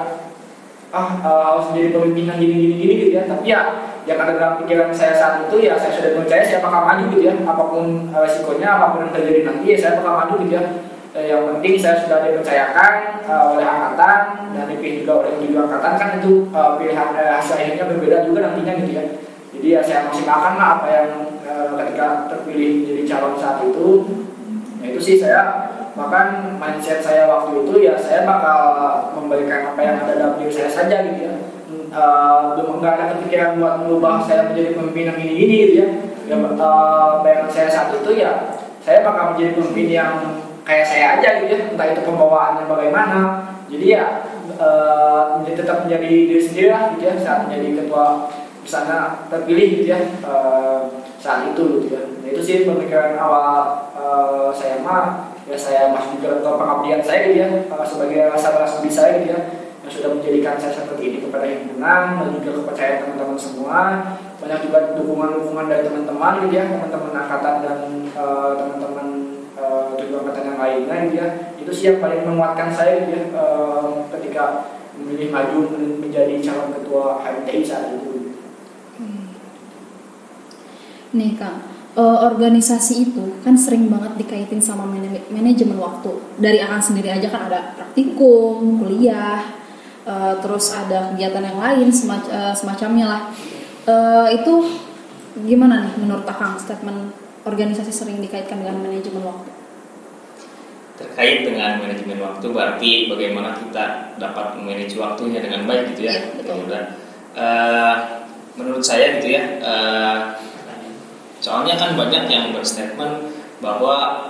ah uh, harus menjadi pemimpin yang gini gini gini gitu ya. Tapi ya yang ada dalam pikiran saya saat itu ya saya sudah percaya saya bakal maju gitu ya. Apa pun uh, resikonya apa pun yang terjadi nanti ya saya bakal maju gitu ya. Uh, yang penting saya sudah dipercayakan oleh angkatan dan dipilih juga oleh tujuh angkatan. Kan itu pilihan hasil akhirnya berbeda juga nantinya gitu ya. Jadi ya saya maksimalkan lah apa yang ketika terpilih jadi calon saat itu. Ya itu sih saya bahkan mindset saya waktu itu ya saya bakal memberikan apa yang ada dalam diri saya saja gitu ya. Uh, belum nggak ada kepikiran buat merubah saya menjadi pemimpin yang ini ini gitu ya. Ya uh, bayangan saya saat itu ya saya bakal menjadi pemimpin yang kayak saya aja gitu ya. Entah itu pembawaannya bagaimana. Jadi ya uh, tetap menjadi diri sendiri lah gitu ya saat menjadi ketua sana terpilih gitu ya uh, saat itu gitu ya. Nah, itu sih pemikiran awal uh, saya mah ya saya juga ke pengabdian saya gitu ya uh, sebagai rasa rasa saya gitu ya yang sudah menjadikan saya seperti ini kepada himpunan dan juga kepercayaan teman-teman semua. Banyak juga dukungan-dukungan dari teman-teman gitu ya teman-teman angkatan dan uh, teman-teman uh, juga angkatan yang lainnya gitu ya. Itu sih yang paling menguatkan saya gitu ya uh, ketika memilih maju menjadi calon ketua HMTI saat itu. Nih Kang, uh, organisasi itu kan sering banget dikaitin sama manajemen waktu. Dari akan sendiri aja kan ada praktikum, kuliah, uh, terus ada kegiatan yang lain semac uh, semacamnya lah. Uh, itu gimana nih menurut Akang statement organisasi sering dikaitkan dengan manajemen waktu? terkait dengan manajemen waktu berarti bagaimana kita dapat memanage waktunya dengan baik gitu ya, ya betul. Uh, menurut saya gitu ya uh, Soalnya kan banyak yang berstatement bahwa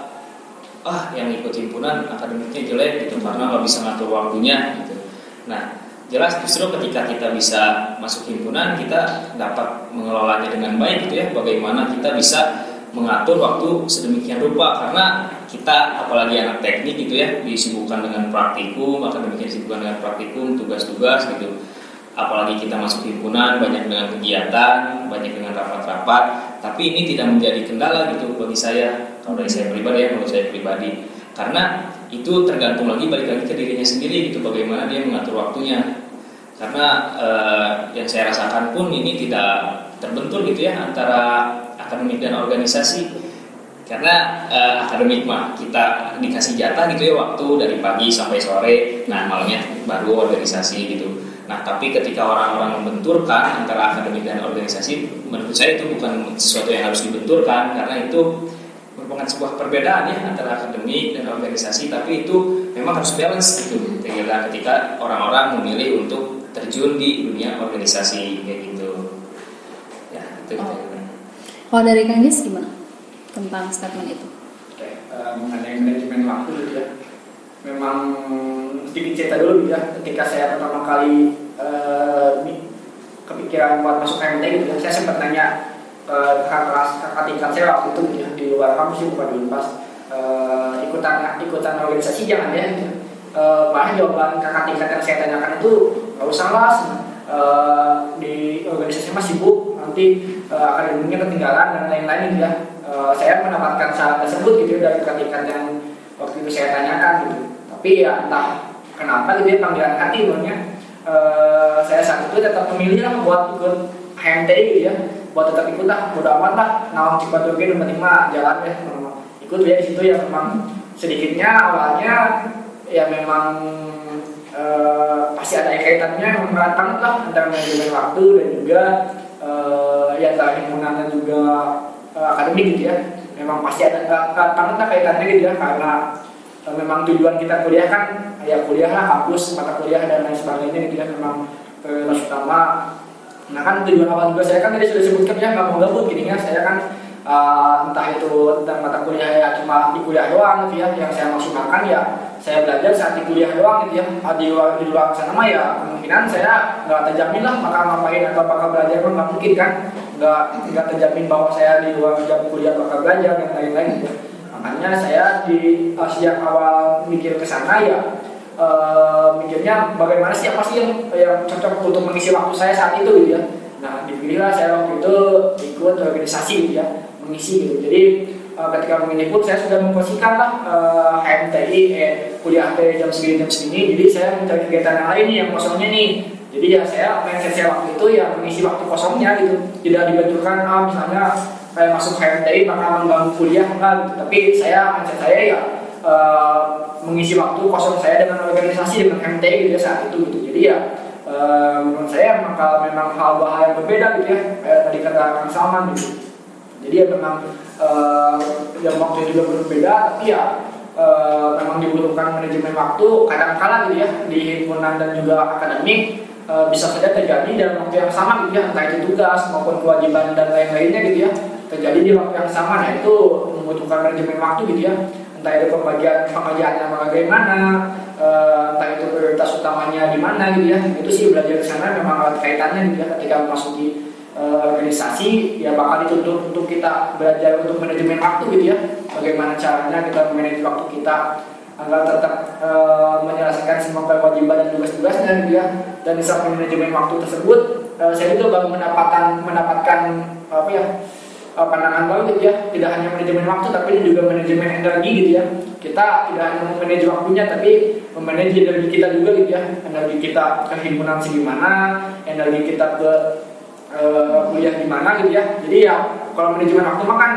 ah yang ikut himpunan akademiknya jelek gitu karena nggak bisa ngatur waktunya gitu. Nah jelas justru ketika kita bisa masuk himpunan kita dapat mengelolanya dengan baik gitu ya. Bagaimana kita bisa mengatur waktu sedemikian rupa karena kita apalagi anak teknik gitu ya disibukkan dengan praktikum akademiknya disibukkan dengan praktikum tugas-tugas gitu apalagi kita masuk himpunan banyak dengan kegiatan banyak dengan rapat-rapat. Tapi ini tidak menjadi kendala gitu bagi saya kalau dari saya pribadi ya menurut saya pribadi. Karena itu tergantung lagi balik lagi ke dirinya sendiri gitu bagaimana dia mengatur waktunya. Karena eh, yang saya rasakan pun ini tidak terbentur gitu ya antara akademik dan organisasi. Karena eh, akademik mah kita dikasih jatah gitu ya waktu dari pagi sampai sore. Nah malamnya baru organisasi gitu Nah, tapi ketika orang-orang membenturkan antara akademik dan organisasi, menurut saya itu bukan sesuatu yang harus dibenturkan karena itu merupakan sebuah perbedaan ya antara akademik dan organisasi, tapi itu memang harus balance gitu. Ketika ketika orang-orang memilih untuk terjun di dunia organisasi kayak gitu. Ya, itu oh. Kalau dari Kang gimana tentang statement itu? Oke, uh, mengenai manajemen waktu gitu ya. Memang sedikit cerita dulu ya ketika saya pertama kali uh, kepikiran buat masuk KMT gitu ya saya sempat nanya ke kakak kakak tingkat saya waktu itu ya, di luar kampus sih bukan di Unpas uh, ikutan ikutan organisasi jangan ya gitu. Uh, malah jawaban kakak tingkat yang saya tanyakan itu nggak usah lah uh, di organisasi masih sibuk nanti uh, akademiknya ketinggalan dan lain-lain gitu ya. Uh, saya mendapatkan saran tersebut gitu ya, dari kakak tingkat yang waktu itu saya tanyakan gitu tapi ya entah kenapa gitu ya panggilan hati sebenarnya uh, saya saat itu tetap memilih lah buat ikut HMTI gitu ya. Buat tetap ikut lah bodo amat lah. Nawang cepat yang penting jalan ya ikut ya di situ ya memang sedikitnya awalnya ya memang uh, pasti ada kaitannya memang lah antara manajemen waktu dan juga uh, ya antara himpunan dan juga uh, akademik gitu ya. Memang pasti ada banget lah kaitannya gitu ya karena memang tujuan kita kuliah kan ya kuliah lah kampus mata kuliah dan lain sebagainya gitu ya memang prioritas utama. Nah kan tujuan awal juga saya kan tadi sudah sebutkan ya nggak mau gabut gini ya saya kan uh, entah itu tentang mata kuliah ya cuma di kuliah doang gitu ya yang saya maksimalkan ya saya belajar saat di kuliah doang gitu ya. Di luar di luar sana mah ya kemungkinan saya nggak terjamin lah maka ngapain atau bakal belajar pun nggak mungkin kan. Nggak nggak terjamin bahwa saya di luar jam kuliah bakal belajar dan lain-lain gitu makanya saya di uh, sejak awal mikir ke sana ya uh, mikirnya bagaimana sih apa sih yang yang cocok untuk mengisi waktu saya saat itu gitu ya. Nah dipilihlah saya waktu itu ikut organisasi gitu ya mengisi gitu. Jadi uh, ketika pun saya sudah memposisikan lah uh, HMTI eh, kuliah dari jam segini jam segini. Jadi saya mencari kegiatan yang lain yang kosongnya nih. Jadi ya saya mindset saya waktu itu ya mengisi waktu kosongnya gitu. Tidak dibenturkan ah misalnya saya masuk HMTI maka mengganggu kuliah enggak gitu. tapi saya mindset saya ya uh, mengisi waktu kosong saya dengan organisasi dengan HMTI gitu ya saat itu gitu. Jadi ya uh, menurut saya maka memang hal bahaya yang berbeda gitu ya kayak tadi kata Kang Salman gitu. Jadi ya memang uh, yang waktu juga berbeda tapi ya uh, memang dibutuhkan manajemen waktu kadang-kala gitu ya di himpunan dan juga akademik bisa saja terjadi dalam waktu yang sama gitu ya entah itu tugas maupun kewajiban dan lain-lainnya gitu ya terjadi di waktu yang sama. Nah itu membutuhkan manajemen waktu gitu ya. Entah itu pembagian pengerjaannya bagaimana uh, entah itu prioritas utamanya di mana gitu ya. Itu sih belajar di sana memang ada kaitannya gitu ya. Ketika memasuki uh, organisasi ya bakal dituntut untuk kita belajar untuk manajemen waktu gitu ya. Bagaimana caranya kita manage waktu kita agar tetap uh, menyelesaikan semua kewajiban dan tugas-tugasnya gitu ya. Dan bisa manajemen waktu tersebut uh, saya itu baru mendapatkan mendapatkan apa ya uh, pandangan baru gitu ya. Tidak hanya manajemen waktu tapi juga manajemen energi gitu ya. Kita tidak hanya memanage waktunya tapi memanage energi kita juga gitu ya. Energi kita ke himpunan segimana energi kita ke uh, kuliah gimana gitu ya. Jadi ya kalau manajemen waktu mah kan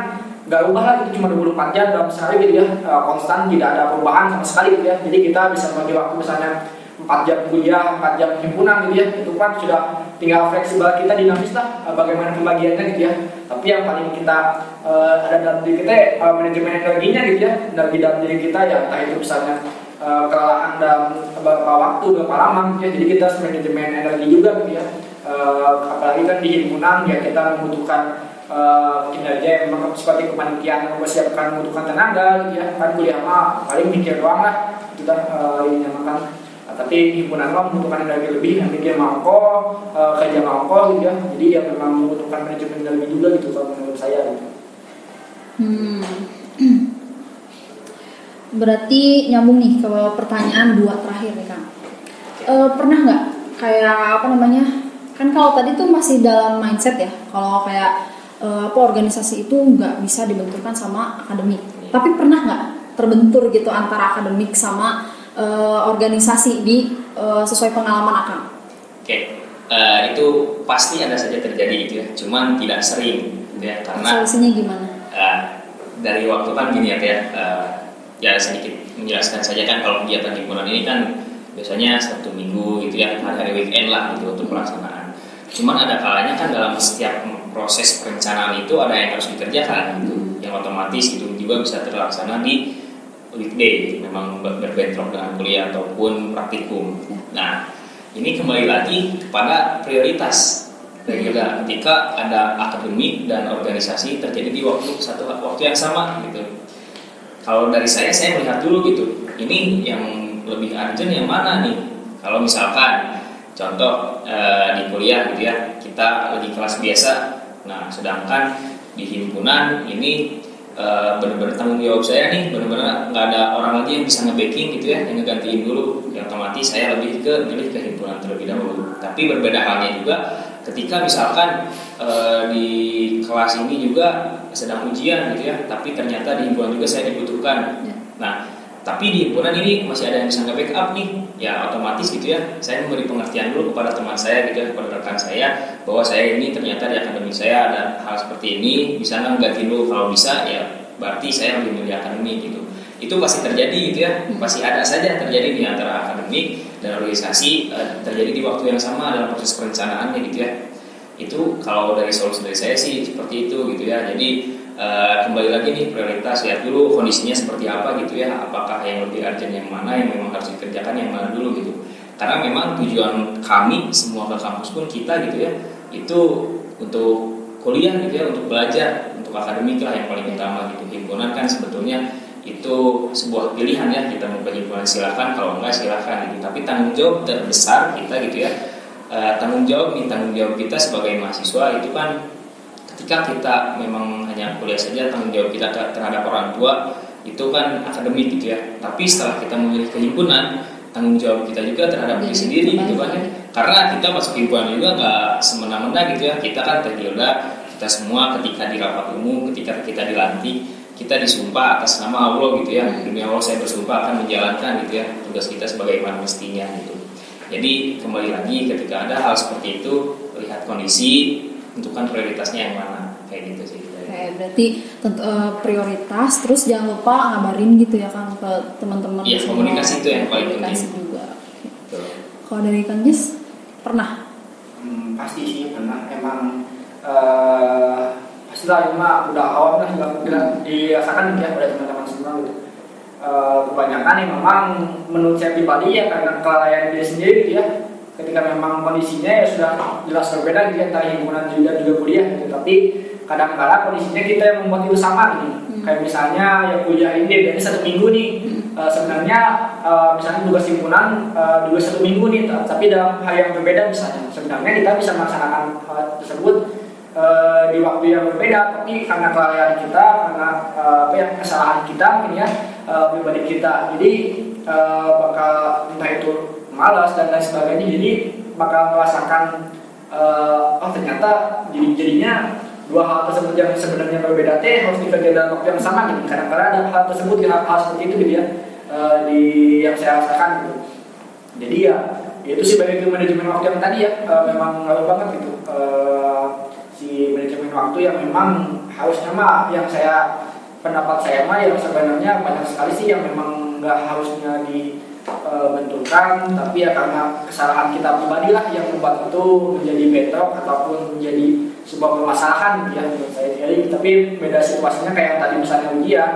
nggak ubah lah gitu cuma 24 jam dalam sehari gitu ya. Uh, konstan tidak ada perubahan sama sekali gitu ya. Jadi kita bisa bagi waktu misalnya 4 jam kuliah, 4 jam himpunan gitu ya. Itu kan sudah tinggal fleksibel kita dinamis lah uh, bagaimana pembagiannya gitu ya tapi yang paling kita uh, ada dalam diri kita uh, manajemen energinya gitu ya energi dalam diri kita ya entah itu misalnya uh, kelelahan dalam beberapa waktu berapa lama gitu ya jadi kita manajemen energi juga gitu ya. Uh, apalagi kan di himpunan ya kita membutuhkan uh, kinerja yang seperti kepanitiaan mempersiapkan membutuhkan tenaga gitu ya kan kuliah mah paling mikir doang lah kita uh, ini makan tapi himpunan lo membutuhkan energi lebih yang bikin mangko uh, kerja mangko gitu ya jadi ya memang membutuhkan manajemen energi juga gitu kalau menurut saya gitu. Hmm. Berarti nyambung nih ke pertanyaan dua terakhir nih kang. E, pernah nggak kayak apa namanya? Kan kalau tadi tuh masih dalam mindset ya. Kalau kayak e, apa organisasi itu nggak bisa dibenturkan sama akademik. Tapi pernah nggak terbentur gitu antara akademik sama uh, organisasi di uh, sesuai pengalaman akang? Oke, okay. uh, itu pasti ada saja terjadi gitu ya, cuman tidak sering gitu ya karena solusinya gimana? Uh, dari waktu kan gini ya kayak uh, ya sedikit menjelaskan saja kan kalau kegiatan himpunan ini kan biasanya satu minggu gitu ya hari-hari weekend lah gitu untuk pelaksanaan. Cuman ada kalanya kan dalam setiap proses perencanaan itu ada yang harus dikerjakan gitu, yang otomatis itu juga bisa terlaksana di weekday memang berbentrok dengan kuliah ataupun praktikum. Nah, ini kembali lagi kepada prioritas. Dan ketika ada akademik dan organisasi terjadi di waktu satu waktu yang sama gitu. Kalau dari saya saya melihat dulu gitu. Ini yang lebih urgent yang mana nih? Kalau misalkan contoh e, di kuliah gitu ya, kita lagi kelas biasa. Nah, sedangkan di himpunan ini Eh, benar-benar tanggung jawab saya nih benar-benar nggak ada orang lagi yang bisa nge-backing gitu ya yang ngegantiin dulu. Yang otomatis saya lebih ke milih ke himpunan terlebih dahulu. Tapi berbeda halnya juga ketika misalkan e, di kelas ini juga sedang ujian gitu ya tapi ternyata di himpunan juga saya dibutuhkan. Ya. nah tapi di himpunan ini masih ada yang bisa nge-backup nih. Ya otomatis gitu ya. Saya memberi pengertian dulu kepada teman saya gitu ya kepada rekan saya bahwa saya ini ternyata di akademik saya ada hal seperti ini. Bisa nggak ganti dulu. Kalau bisa ya berarti saya lebih milih akademik gitu. Itu pasti terjadi gitu ya. Pasti ada saja terjadi di antara akademik dan organisasi eh, terjadi di waktu yang sama dalam proses perencanaannya gitu ya. Itu kalau dari solusi dari saya sih seperti itu gitu ya. Jadi Uh, kembali lagi nih prioritas lihat dulu kondisinya seperti apa gitu ya. Apakah yang lebih urgent yang mana yang memang harus dikerjakan yang mana dulu gitu. Karena memang tujuan kami semua ke kampus pun kita gitu ya itu untuk kuliah gitu ya untuk belajar untuk akademik lah yang paling utama gitu. Himpunan kan sebetulnya itu sebuah pilihan ya kita mau ke himpunan silakan. Kalau enggak silakan gitu. Tapi tanggung jawab terbesar kita gitu ya uh, tanggung jawab nih tanggung jawab kita sebagai mahasiswa itu kan ketika kita memang hanya kuliah saja tanggung jawab kita terhadap orang tua itu kan akademik gitu ya. Tapi setelah kita memilih kehimpunan tanggung jawab kita juga terhadap diri iya, sendiri gitu kan ya. karena kita masuk himpunan juga nggak semena-mena gitu ya. Kita kan tergila kita semua ketika di rapat umum ketika kita dilantik kita disumpah atas nama Allah gitu ya. Demi Allah saya bersumpah akan menjalankan gitu ya tugas kita sebagai iman mestinya gitu. Jadi kembali lagi ketika ada hal seperti itu lihat kondisi tentukan prioritasnya yang mana? Kayak gitu sih Oke, berarti tentu, uh, prioritas terus jangan lupa ngabarin gitu ya kan ke teman-teman iya komunikasi itu yang paling penting. Juga kalau dari Kang Jis pernah? Hmm, pasti sih pernah. Emang uh, pasti lah cuma udah awam lah juga bilang dirasakan ya oleh teman-teman semua gitu. Uh, kebanyakan yang memang menurut saya pribadi ya karena kelalaian dia sendiri gitu ya ketika memang kondisinya ya sudah jelas berbeda gitu antara himpunan juga juga kuliah gitu. Tapi kadang-kadang kondisinya kita yang membuat itu sama gitu. Hmm. kayak misalnya yang kuliah ini biasanya satu minggu nih. Eh, sebenarnya eh, misalnya tugas himpunan eh, juga satu minggu nih. Ta- tapi dalam hal yang berbeda misalnya. Sebenarnya kita bisa melaksanakan hal tersebut eh, di waktu yang berbeda. Tapi karena kelalaian kita karena eh, apa ya kesalahan kita mungkin ya eh, pribadi kita. Jadi eh, bakal entah itu malas dan lain sebagainya jadi bakal merasakan eh, oh ternyata jadi jadinya dua hal tersebut yang sebenarnya berbeda teh harus dikerjakan dalam waktu yang sama gitu. Kadang-kadang ada hal tersebut hal, hal seperti itu gitu ya eh, di yang saya rasakan gitu. Jadi ya ya itu sih ke manajemen waktu yang tadi ya eh, memang ngaruh banget gitu. Si manajemen waktu yang memang harusnya mah yang saya pendapat saya mah yang sebenarnya banyak sekali sih yang memang nggak harusnya dibenturkan tapi ya karena kesalahan kita pribadi lah yang membuat itu menjadi bentrok ataupun menjadi sebuah permasalahan gitu ya menurut saya jadi tapi beda situasinya kayak yang tadi misalnya ujian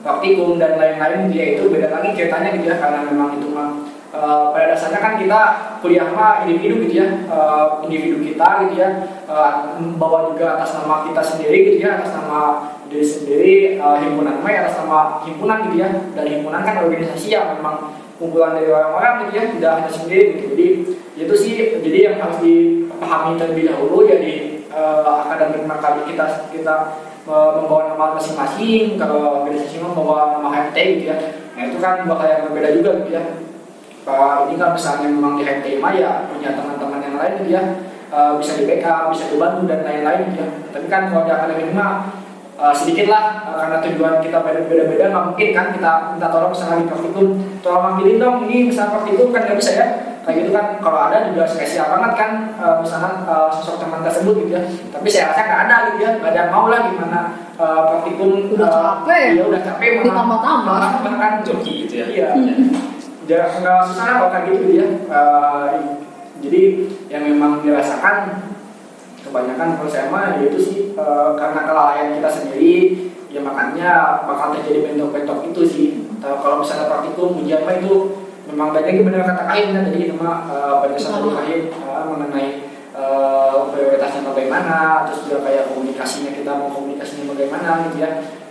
praktikum dan lain-lain dia itu beda lagi ceritanya gitu ya karena memang itu mah eh, pada dasarnya kan kita kuliah mah individu gitu ya eh, individu kita gitu ya eh, membawa juga atas nama kita sendiri gitu ya atas nama diri sendiri eh, himpunan ya atas nama himpunan gitu ya dan himpunan kan organisasi yang memang kumpulan dari orang-orang gitu ya tidak hanya sendiri. Gitu jadi itu sih jadi yang harus dipahami terlebih dahulu ya di eh, akademik maka kita kita eh, membawa nama masing-masing kalau organisasi membawa nama HMT gitu ya. Nah itu kan bakal yang berbeda juga gitu ya. Kalau ini kan misalnya memang di HMT mah ya punya teman-teman yang lain gitu ya. Eh, bisa di backup, bisa dibantu dan lain-lain gitu ya. Tapi kan kalau di akademik mah eh, sedikit lah eh, karena tujuan kita beda-beda nggak mungkin kan kita minta tolong misalnya di praktikum tolong ambilin dong ini misalnya praktikum kan nggak bisa ya. Kayak gitu kan kalau ada juga spesial banget kan eh, misalnya sosok teman tersebut gitu ya. Tapi saya rasa nggak ada gitu ya nggak ada mau lah gimana eh, praktikum Udah eh, capek. iya udah capek Ditambah-tambah. bahkan joki gitu ya. Iya. Jangan nggak susah lah kalau kayak gitu gitu ya. Eh, jadi yang memang dirasakan kebanyakan kalau saya mah ya itu sih eh, karena kelalaian kita sendiri ya makanya bakal terjadi bentok-bentok itu sih. Atau kalau misalnya praktikum ujian mah itu memang banyak benar kata kain kan? Tadi nama eh, banyak satu kain eh, mengenai eh, prioritasnya bagaimana terus juga kayak komunikasinya kita mau komunikasinya bagaimana gitu ya.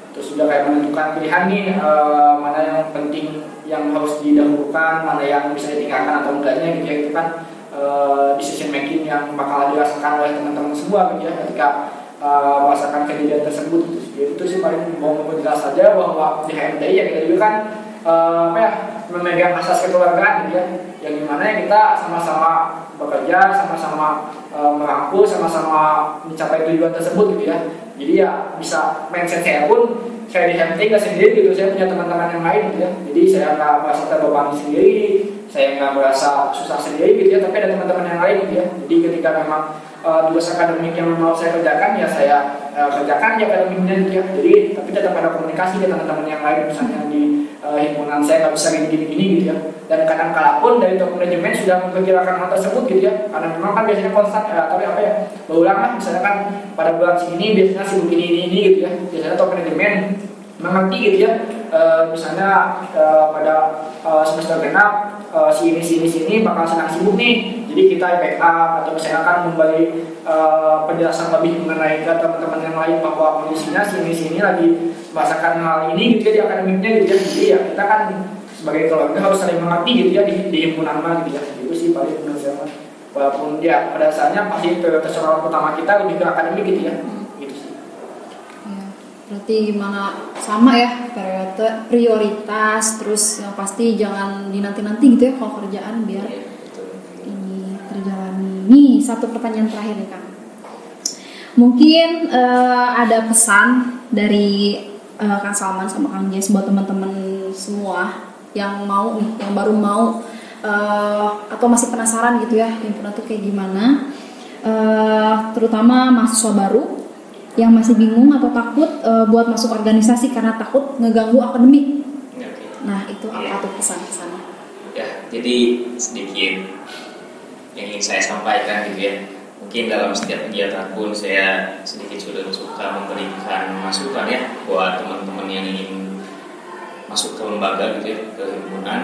Terus juga kayak menentukan pilihan nih eh, mana yang penting yang harus didahulukan mana yang bisa ditinggalkan atau enggaknya gitu ya itu kan eh, decision making yang bakal dirasakan oleh teman-teman semua gitu ya ketika eh, merasakan kejadian tersebut gitu. Jadi itu sih paling mau memperjelas saja bahwa di HMTI ya kita juga kan eh, apa ya memegang asas kekeluargaan gitu ya. Yang di mana ya kita sama-sama bekerja sama-sama eh, merangkul sama-sama mencapai tujuan tersebut gitu ya. Jadi ya bisa mindset saya pun saya di HMT nggak sendiri gitu saya punya teman-teman yang lain gitu ya. Jadi saya nggak merasa terbebani sendiri saya nggak merasa susah sendiri gitu ya tapi ada teman-teman yang lain gitu ya. Jadi ketika memang eh, tugas akademik yang mau saya kerjakan ya saya eh, kerjakan ya akademiknya gitu ya. Jadi tapi tetap ada komunikasi dengan teman-teman yang lain misalnya di eh, himpunan saya nggak bisa gini-gini gitu ya. Dan kadang kala pun dari top manajemen sudah memperkirakan hal tersebut gitu ya. Karena memang kan biasanya konstan ya, tapi apa ya berulang lah. Misalnya kan pada bulan segini biasanya sibuk ini ini ini gitu ya. Biasanya top manajemen mengerti gitu ya. Eh, misalnya eh, pada eh, semester genap eh, si ini si ini si ini bakal sedang sibuk nih. Jadi kita backup atau misalnya kan memberi eh, penjelasan lebih mengenai ke teman-teman yang lain bahwa kondisinya si ini si ini lagi merasakan hal ini gitu ya di akademiknya gitu ya. Jadi ya kita kan sebagai keluarga harus saling mengerti gitu ya di, di himpunan mah gitu ya. Itu sih paling menurut saya walaupun ya pada dasarnya pasti orang pertama kita lebih ke akademik gitu Ya, berarti gimana sama ya prioritas, prioritas terus yang pasti jangan dinanti-nanti gitu ya kalau kerjaan biar betul. ini terjalani. Nih satu pertanyaan terakhir nih kang. Mungkin eh, ada pesan dari eh, Kang Salman sama Kang Jess buat teman-teman semua yang mau nih, yang baru mau eh, atau masih penasaran gitu ya himpunan tuh kayak gimana. Eh, terutama mahasiswa baru yang masih bingung atau takut eh, buat masuk organisasi karena takut ngeganggu akademik. Oke. Nah itu apa tuh pesan-pesannya? Ya, jadi sedikit yang ingin saya sampaikan gitu ya. Mungkin dalam setiap kegiatan pun saya sedikit sudah suka memberikan masukan ya buat teman-teman yang ingin masuk ke lembaga gitu ya, ke himpunan.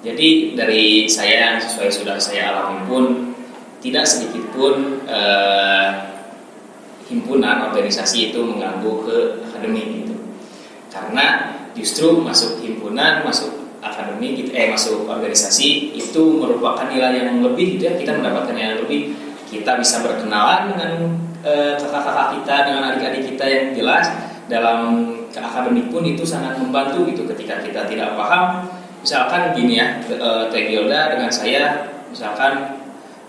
Jadi dari saya sesuai sudah saya alami pun tidak sedikit pun eh, himpunan organisasi itu mengganggu ke akademik gitu. karena justru masuk himpunan masuk akademi gitu eh masuk organisasi itu merupakan nilai yang lebih gitu ya. Kita mendapatkan nilai yang lebih. Kita bisa berkenalan dengan eh, kakak-kakak kita dengan adik-adik kita yang jelas dalam akademik pun itu sangat membantu gitu ketika kita tidak paham. Misalkan gini ya eh, Teh dengan saya misalkan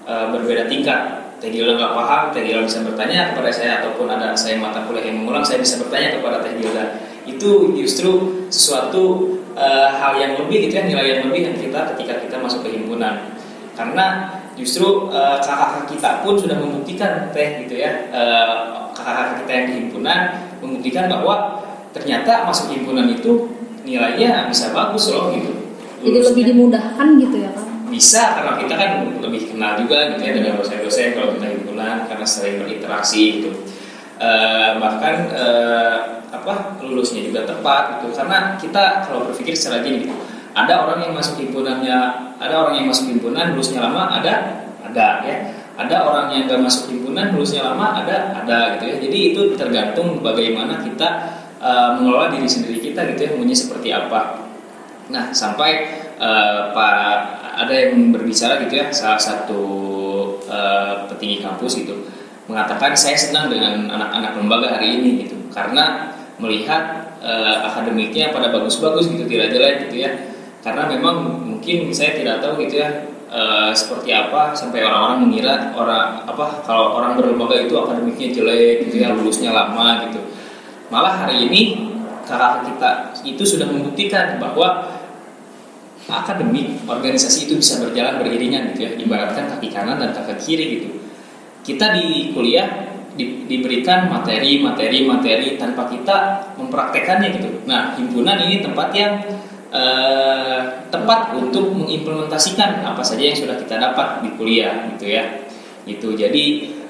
eh, berbeda tingkat Teh Gilda nggak paham Teh Gilda bisa bertanya kepada saya ataupun ada saya mata kuliah yang mengulang saya bisa bertanya kepada Teh Gilda itu justru sesuatu uh, hal yang lebih gitu ya nilai yang lebih yang kita ketika kita masuk ke himpunan. Karena justru uh, kakak-kakak kita pun sudah membuktikan teh gitu ya uh, kakak-kakak kita yang di himpunan membuktikan bahwa ternyata masuk himpunan itu nilainya bisa bagus loh gitu. Jadi lebih dimudahkan gitu ya kan bisa karena kita kan lebih kenal juga gitu ya dengan dosen-dosen kalau kita himpunan karena sering berinteraksi gitu. Uh, bahkan uh, apa lulusnya juga tepat gitu. Karena kita kalau berpikir secara gini gitu, ada orang yang masuk himpunannya ada orang yang masuk himpunan lulusnya lama ada ada ya. Ada orang yang gak masuk himpunan lulusnya lama ada ada gitu ya. Jadi itu tergantung bagaimana kita uh, mengelola diri sendiri kita gitu ya seperti apa. Nah sampai uh, pak ada yang berbicara gitu ya salah satu uh, petinggi kampus gitu mengatakan saya senang dengan anak-anak lembaga hari ini gitu. Karena melihat uh, akademiknya pada bagus-bagus gitu tidak jelek gitu ya. Karena memang mungkin saya tidak tahu gitu ya uh, seperti apa sampai orang-orang mengira orang apa kalau orang berlembaga itu akademiknya jelek gitu ya lulusnya lama gitu. Malah hari ini kakak kita itu sudah membuktikan bahwa akademik organisasi itu bisa berjalan beriringan gitu ya ibaratkan kaki kanan dan kaki kiri gitu kita di kuliah di, diberikan materi, materi, materi tanpa kita mempraktekannya gitu. Nah, himpunan ini tempat yang eh, tempat untuk mengimplementasikan apa saja yang sudah kita dapat di kuliah gitu ya. Itu jadi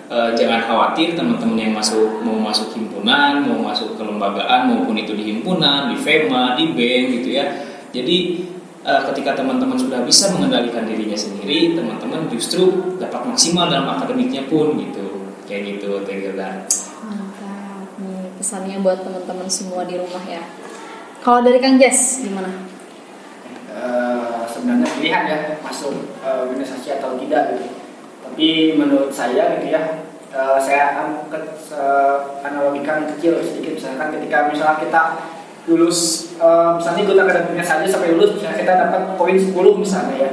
eh, jangan khawatir teman-teman yang masuk mau masuk himpunan, mau masuk kelembagaan maupun itu di himpunan, di FEMA, di bank gitu ya. Jadi eh, ketika teman-teman sudah bisa mengendalikan dirinya sendiri, teman-teman justru dapat maksimal dalam akademiknya pun gitu. Kayak gitu Teh Gilda mantap. Nih pesannya buat teman-teman semua di rumah ya. Kalau dari Kang Jess gimana? Uh, sebenarnya pilihan ya masuk uh, organisasi atau tidak gitu. Tapi menurut saya gitu ya uh, saya ke, uh, analogikan kecil sedikit. Misalkan ketika misalnya kita lulus uh, misalnya ikut akademiknya saja sampai lulus misalnya kita dapat poin 10 misalnya ya.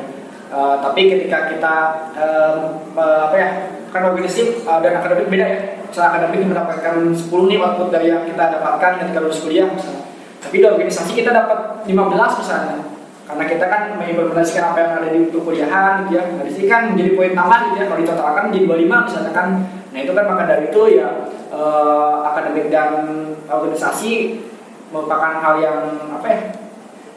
Uh, tapi ketika kita uh, uh, apa ya kan organisasi uh, dan akademik beda ya. Misalnya akademik mendapatkan 10 nih output dari yang kita dapatkan ketika lulus kuliah misalnya. Tapi di organisasi kita dapat 15 misalnya. Karena kita kan mengimplementasikan apa yang ada di perkuliahan gitu ya dari sini kan menjadi poin tambah gitu ya. Kalau ditotalkan menjadi 25 misalnya kan. Nah itu kan maka dari itu ya uh, akademik dan organisasi merupakan hal yang apa ya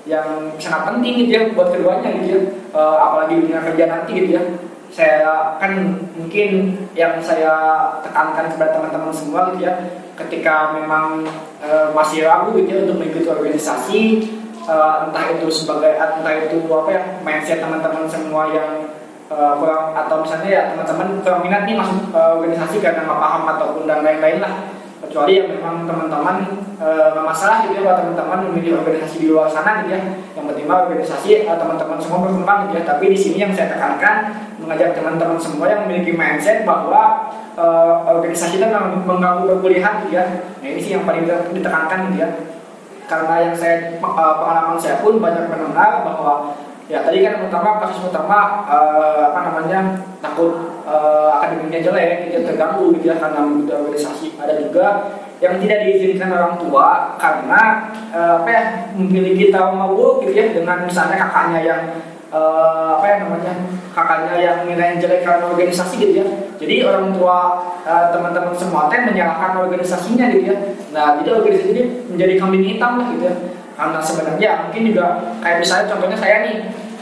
yang sangat penting gitu ya buat keduanya gitu ya. Uh, apalagi dunia kerja nanti gitu ya. Saya kan mungkin yang saya tekankan kepada teman-teman semua gitu ya ketika memang e, masih ragu gitu ya untuk mengikuti organisasi e, entah itu sebagai entah itu apa ya mindset teman-teman semua yang e, kurang atau misalnya ya teman-teman kurang minat nih masuk e, organisasi karena nggak paham ataupun dan lain-lain lah kecuali yang memang teman-teman nggak masalah gitu ya kalau teman-teman memilih organisasi di luar sana gitu ya yang penting organisasi teman-teman semua berkembang gitu ya tapi di sini yang saya tekankan mengajak teman-teman semua yang memiliki mindset bahwa uh, organisasi itu memang mengganggu perkuliahan gitu ya. Nah ini sih yang paling ditekankan gitu ya. Karena yang saya pengalaman saya pun banyak mendengar bahwa ya tadi kan pertama kasus pertama uh, apa namanya takut uh, akademiknya jelek gitu terganggu gitu ya karena mengikuti organisasi. Ada juga yang tidak diizinkan orang tua karena uh, apa ya memiliki trauma buruk gitu ya dengan misalnya kakaknya yang uh, apa ya namanya kakaknya yang nilai jelek karena organisasi gitu ya. Jadi orang tua uh, teman-teman semua teh menyalahkan organisasinya gitu ya. Nah jadi organisasi ini menjadi kambing hitam gitu ya karena sebenarnya mungkin juga kayak misalnya contohnya saya nih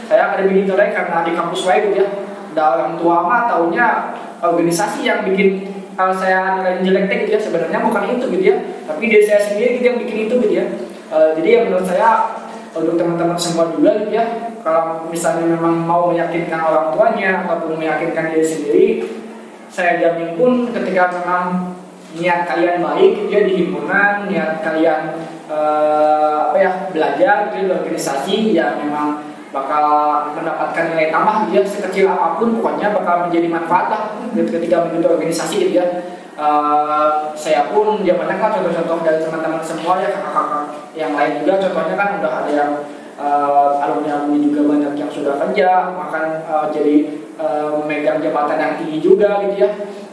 saya ada bikin jelek karena di kampus lain gitu ya. Dan orang tua mah taunya organisasi yang bikin kalau saya nilai jelek teh gitu ya. Sebenarnya bukan itu gitu ya. Tapi dia saya sendiri gitu yang bikin itu gitu ya. Uh, jadi yang menurut saya untuk teman-teman semua juga gitu ya kalau misalnya memang mau meyakinkan orang tuanya ataupun meyakinkan diri sendiri saya jamin pun ketika memang niat kalian baik gitu ya di himpunan niat kalian eh, apa ya belajar gitu ya, di organisasi ya memang bakal mendapatkan nilai tambah gitu ya sekecil apa pun pokoknya bakal menjadi manfaat lah gitu ketika mengikuti organisasi gitu ya. Eh, saya pun ya banyak kan contoh-contoh dari teman-teman semua ya kakak-kakak yang lain juga contohnya kan udah ada yang uh, alumni-alumni juga banyak yang sudah kerja bahkan uh, jadi uh, memegang jabatan yang tinggi juga gitu ya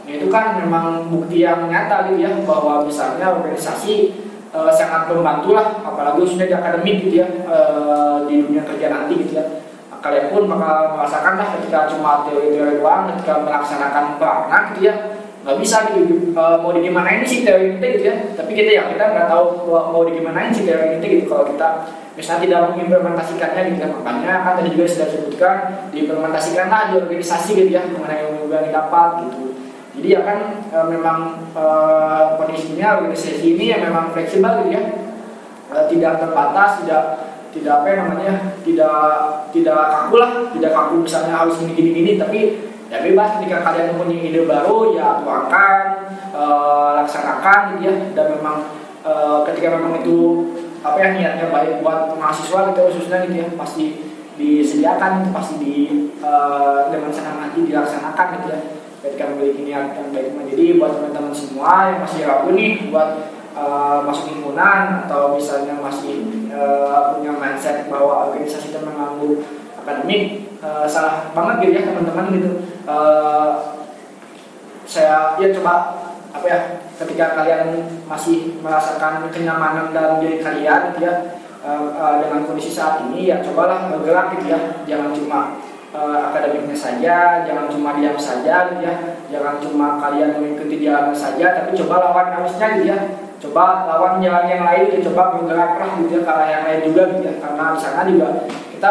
itu kan memang bukti yang nyata gitu ya bahwa misalnya organisasi uh, sangat membantu lah apalagi sudah di akademik gitu ya uh, di dunia kerja nanti gitu ya. Kalian pun bakal merasakan lah ketika cuma teori-teori doang ketika melaksanakan praktek gitu ya. Nggak bisa gitu uh, mau digimanain sih teori kita gitu ya. Tapi kita ya kita nggak tahu mau digimanain sih teori kita gitu. Kalau kita misalnya tidak mengimplementasikannya gitu ya. Makanya kan tadi juga sudah disebutkan diimplementasikanlah di organisasi gitu ya mengenai ilmu yang didapat gitu jadi ya kan e, memang e, kondisinya organisasi ini ya memang fleksibel gitu ya. E, tidak terbatas tidak tidak apa namanya tidak tidak kaku lah tidak kaku misalnya harus gini gini gini tapi ya bebas ketika kalian mempunyai ide baru ya tuangkan e, laksanakan gitu ya. Dan memang e, ketika memang itu apa ya niatnya baik buat mahasiswa gitu khususnya gitu ya pasti disediakan pasti di e, dengan senang hati dilaksanakan gitu ya ketika memiliki niat yang baik. Jadi buat teman-teman semua yang masih ragu nih buat uh, masuk himpunan atau misalnya masih uh, punya mindset bahwa organisasi itu mengganggu akademik uh, salah banget gitu ya teman-teman gitu. Uh, saya ya coba apa ya ketika kalian masih merasakan kenyamanan dalam diri kalian gitu ya uh, uh, dengan kondisi saat ini ya cobalah bergerak gitu ya. Jangan cuma uh, akademiknya saja jangan cuma diam saja gitu ya. Jangan cuma kalian mengikuti jalan saja tapi coba lawan arusnya gitu ya. Coba lawan jalan yang lain gitu coba bergeraklah gitu ya ke yang lain juga gitu ya. Karena di sana juga kita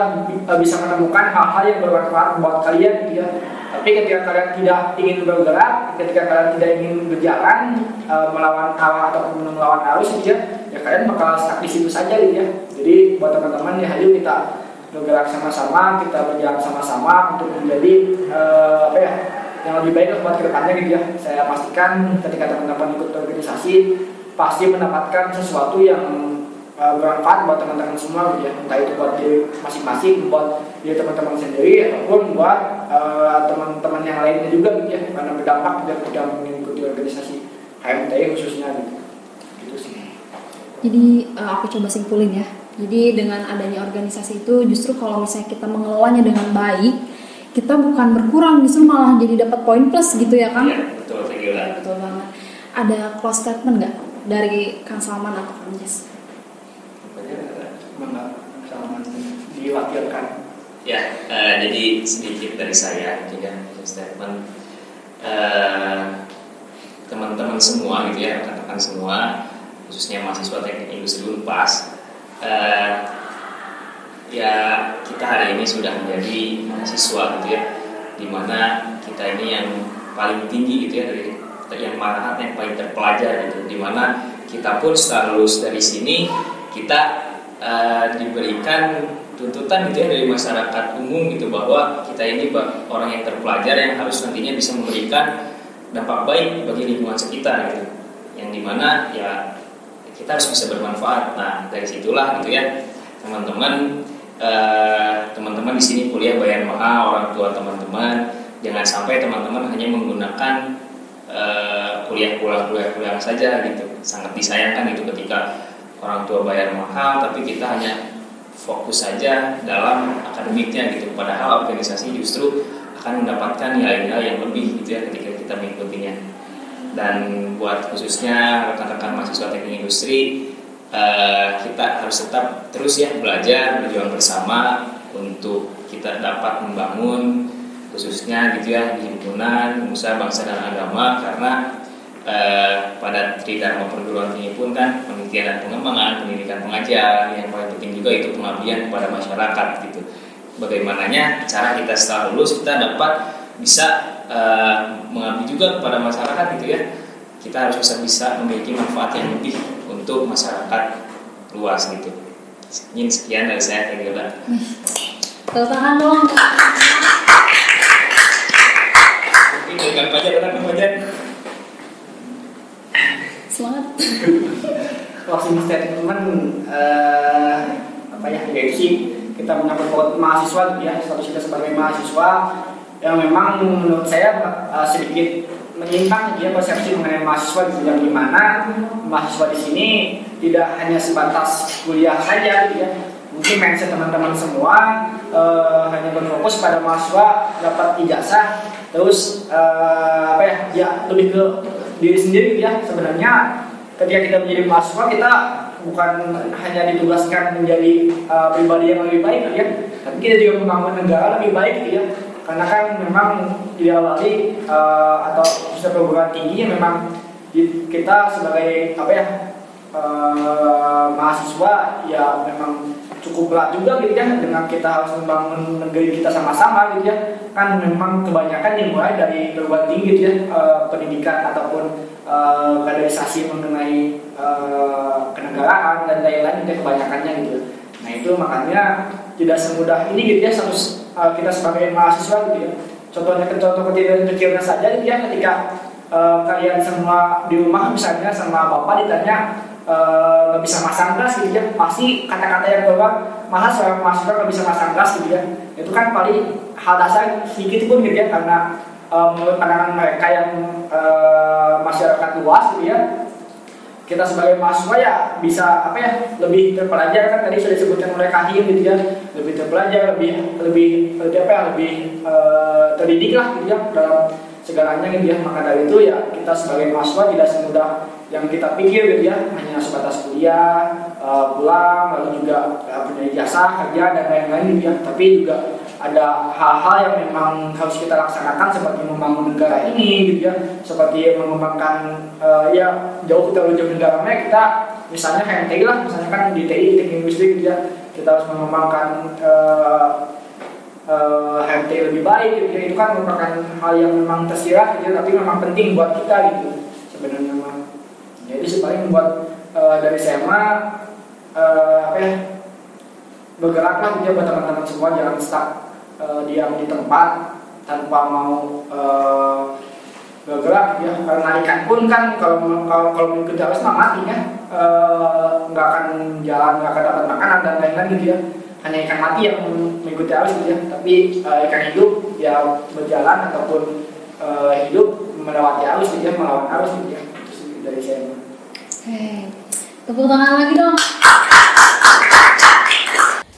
bisa menemukan hal-hal yang bermanfaat buat kalian gitu ya. Tapi ketika kalian tidak ingin bergerak ketika kalian tidak ingin berjalan uh, melawan arah ataupun melawan arus gitu ya ya kalian bakal stuck di situ saja gitu ya. Jadi buat teman-teman ya ayo kita bergerak sama-sama kita berjalan sama-sama untuk menjadi uh, apa ya yang lebih baik buat ke depannya gitu ya. Saya pastikan ketika teman-teman ikut organisasi pasti mendapatkan sesuatu yang uh, bermanfaat buat teman-teman semua gitu ya. Entah itu buat diri masing-masing buat diri teman-teman sendiri ataupun buat uh, teman-teman yang lainnya juga gitu ya. Karena berdampak gitu ketika mengikuti organisasi HMTI khususnya gitu. Gitu sih. Jadi uh, aku coba simpulin ya jadi dengan adanya organisasi itu justru kalau misalnya kita mengelolanya dengan baik kita bukan berkurang justru malah jadi dapat poin plus gitu ya kang? Iya, betul, thank you lah. betul banget. Ada close statement nggak dari kang Salman atau kang Jes Mangga, sama diwakilkan. Ya, eh, jadi sedikit dari saya juga statement. Eh, teman-teman semua gitu ya, rekan-rekan semua, khususnya mahasiswa teknik industri Unpas, eh, ya kita hari ini sudah menjadi mahasiswa gitu ya, di mana kita ini yang paling tinggi gitu ya dari yang mana yang paling terpelajar gitu, di mana kita pun setelah lulus dari sini kita eh, diberikan tuntutan gitu ya dari masyarakat umum gitu bahwa kita ini orang yang terpelajar yang harus nantinya bisa memberikan dampak baik bagi lingkungan sekitar gitu. Yang di mana ya kita harus bisa bermanfaat. Nah dari situlah gitu ya teman-teman eh, teman-teman di sini kuliah bayar mahal orang tua teman-teman. Jangan sampai teman-teman hanya menggunakan eh, kuliah kuliah kuliah kuliah saja gitu. Sangat disayangkan gitu ketika orang tua bayar mahal tapi kita hanya fokus saja dalam akademiknya gitu. Padahal organisasi justru akan mendapatkan nilai-nilai yang lebih gitu ya ketika kita mengikutinya dan buat khususnya rekan-rekan mahasiswa teknik industri eh, kita harus tetap terus ya belajar berjuang bersama untuk kita dapat membangun khususnya gitu ya di himpunan usaha bangsa dan agama. Karena eh, pada tridharma perguruan tinggi pun kan penelitian dan pengembangan pendidikan pengajar yang paling penting juga itu pengabdian kepada masyarakat gitu. Bagaimananya cara kita setelah lulus kita dapat bisa eh, mengabdi juga kepada masyarakat gitu ya. Kita harus bisa bisa memiliki manfaat yang lebih untuk masyarakat luas gitu. Ini sekian dari saya Thank you, Mbak. tepuk tangan dong. Mungkin dari Kang Fajar ada Kang Fajar semangat. Closing statement eh, apa ya kita menyangkut mahasiswa gitu ya status kita sebagai mahasiswa yang memang menurut saya eh, sedikit menyimpang ya persepsi mengenai mahasiswa gitu. Yang di mana mahasiswa di sini tidak hanya sebatas kuliah saja gitu ya. Mungkin mindset teman-teman semua eh, hanya berfokus pada mahasiswa dapat ijazah terus eh, apa ya ya lebih ke diri sendiri gitu ya. Sebenarnya ketika kita menjadi mahasiswa kita bukan hanya ditugaskan menjadi uh, pribadi yang lebih baik ya. Tapi kita juga membangun negara lebih baik ya karena kan memang diawali uh, atau khususnya perguruan tinggi memang kita sebagai apa ya uh, mahasiswa ya memang cukup berat juga gitu ya dengan kita harus membangun negeri kita sama-sama gitu ya kan memang kebanyakan dimulai dari perguruan tinggi gitu ya uh, pendidikan ataupun uh, kaderisasi mengenai uh, kenegaraan dan lain-lain ya, kebanyakannya gitu. Nah itu makanya tidak semudah ini gitu ya status uh, kita sebagai mahasiswa gitu ya. Contohnya contoh kecil-kecilnya saja gitu ya ketika uh, kalian semua di rumah misalnya sama bapak ditanya uh, nggak bisa masang gas gitu ya pasti kata-kata yang keluar malah seorang mahasiswa nggak bisa masang gas gitu ya itu kan paling hal dasar sedikit pun gitu ya karena uh, menurut pandangan mereka yang uh, masyarakat luas gitu ya kita sebagai mahasiswa ya bisa apa ya lebih terpelajar kan tadi sudah disebutkan oleh Kahim gitu ya. Lebih terpelajar lebih lebih lebih apa ya lebih uh, terdidik lah gitu ya dalam segalanya gitu ya. Maka dari itu ya kita sebagai mahasiswa tidak semudah yang kita pikir gitu ya. Hanya sebatas kuliah uh, pulang lalu juga uh, punya ijazah kerja dan lain-lain gitu ya. Tapi juga ada hal-hal yang memang harus kita laksanakan seperti membangun negara ini gitu ya. Seperti mengembangkan uh, ya jauh kita jauh negara mereka kita misalnya kayak TI lah misalnya kan di TI teknik industri gitu ya. Kita harus mengembangkan uh, uh, HMT lebih baik gitu ya. Itu kan merupakan hal yang memang tersirat gitu ya, tapi memang penting buat kita gitu. Sebenarnya memang. Jadi paling buat uh, dari mah uh, apa ya bergeraklah gitu ya buat teman-teman semua jangan stuck uh, diam di tempat tanpa mau uh, bergerak ya. Karena ikan pun kan kalau kalau kalau mengikuti arus mah mati ya. Uh, nggak akan jalan nggak akan dapat makanan dan lain-lain gitu ya. Hanya ikan mati yang mengikuti arus gitu ya. Tapi uh, ikan hidup ya berjalan ataupun uh, hidup melewati arus gitu ya melawan arus gitu ya. Itu dari saya. Oke, tepuk tangan lagi dong.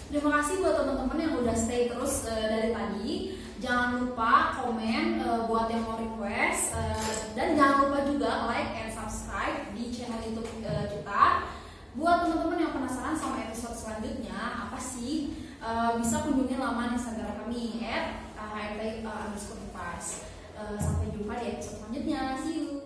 Terima kasih buat teman-teman yang udah stay terus eh, dari tadi. Jangan lupa komen eh, buat yang mau request eh, dan jangan lupa juga like and subscribe di channel YouTube eh, kita. Buat teman-teman yang penasaran sama episode selanjutnya, apa sih? Eh, bisa kunjungi laman Instagram kami @hmt_underscore Sampai jumpa di episode selanjutnya. See you.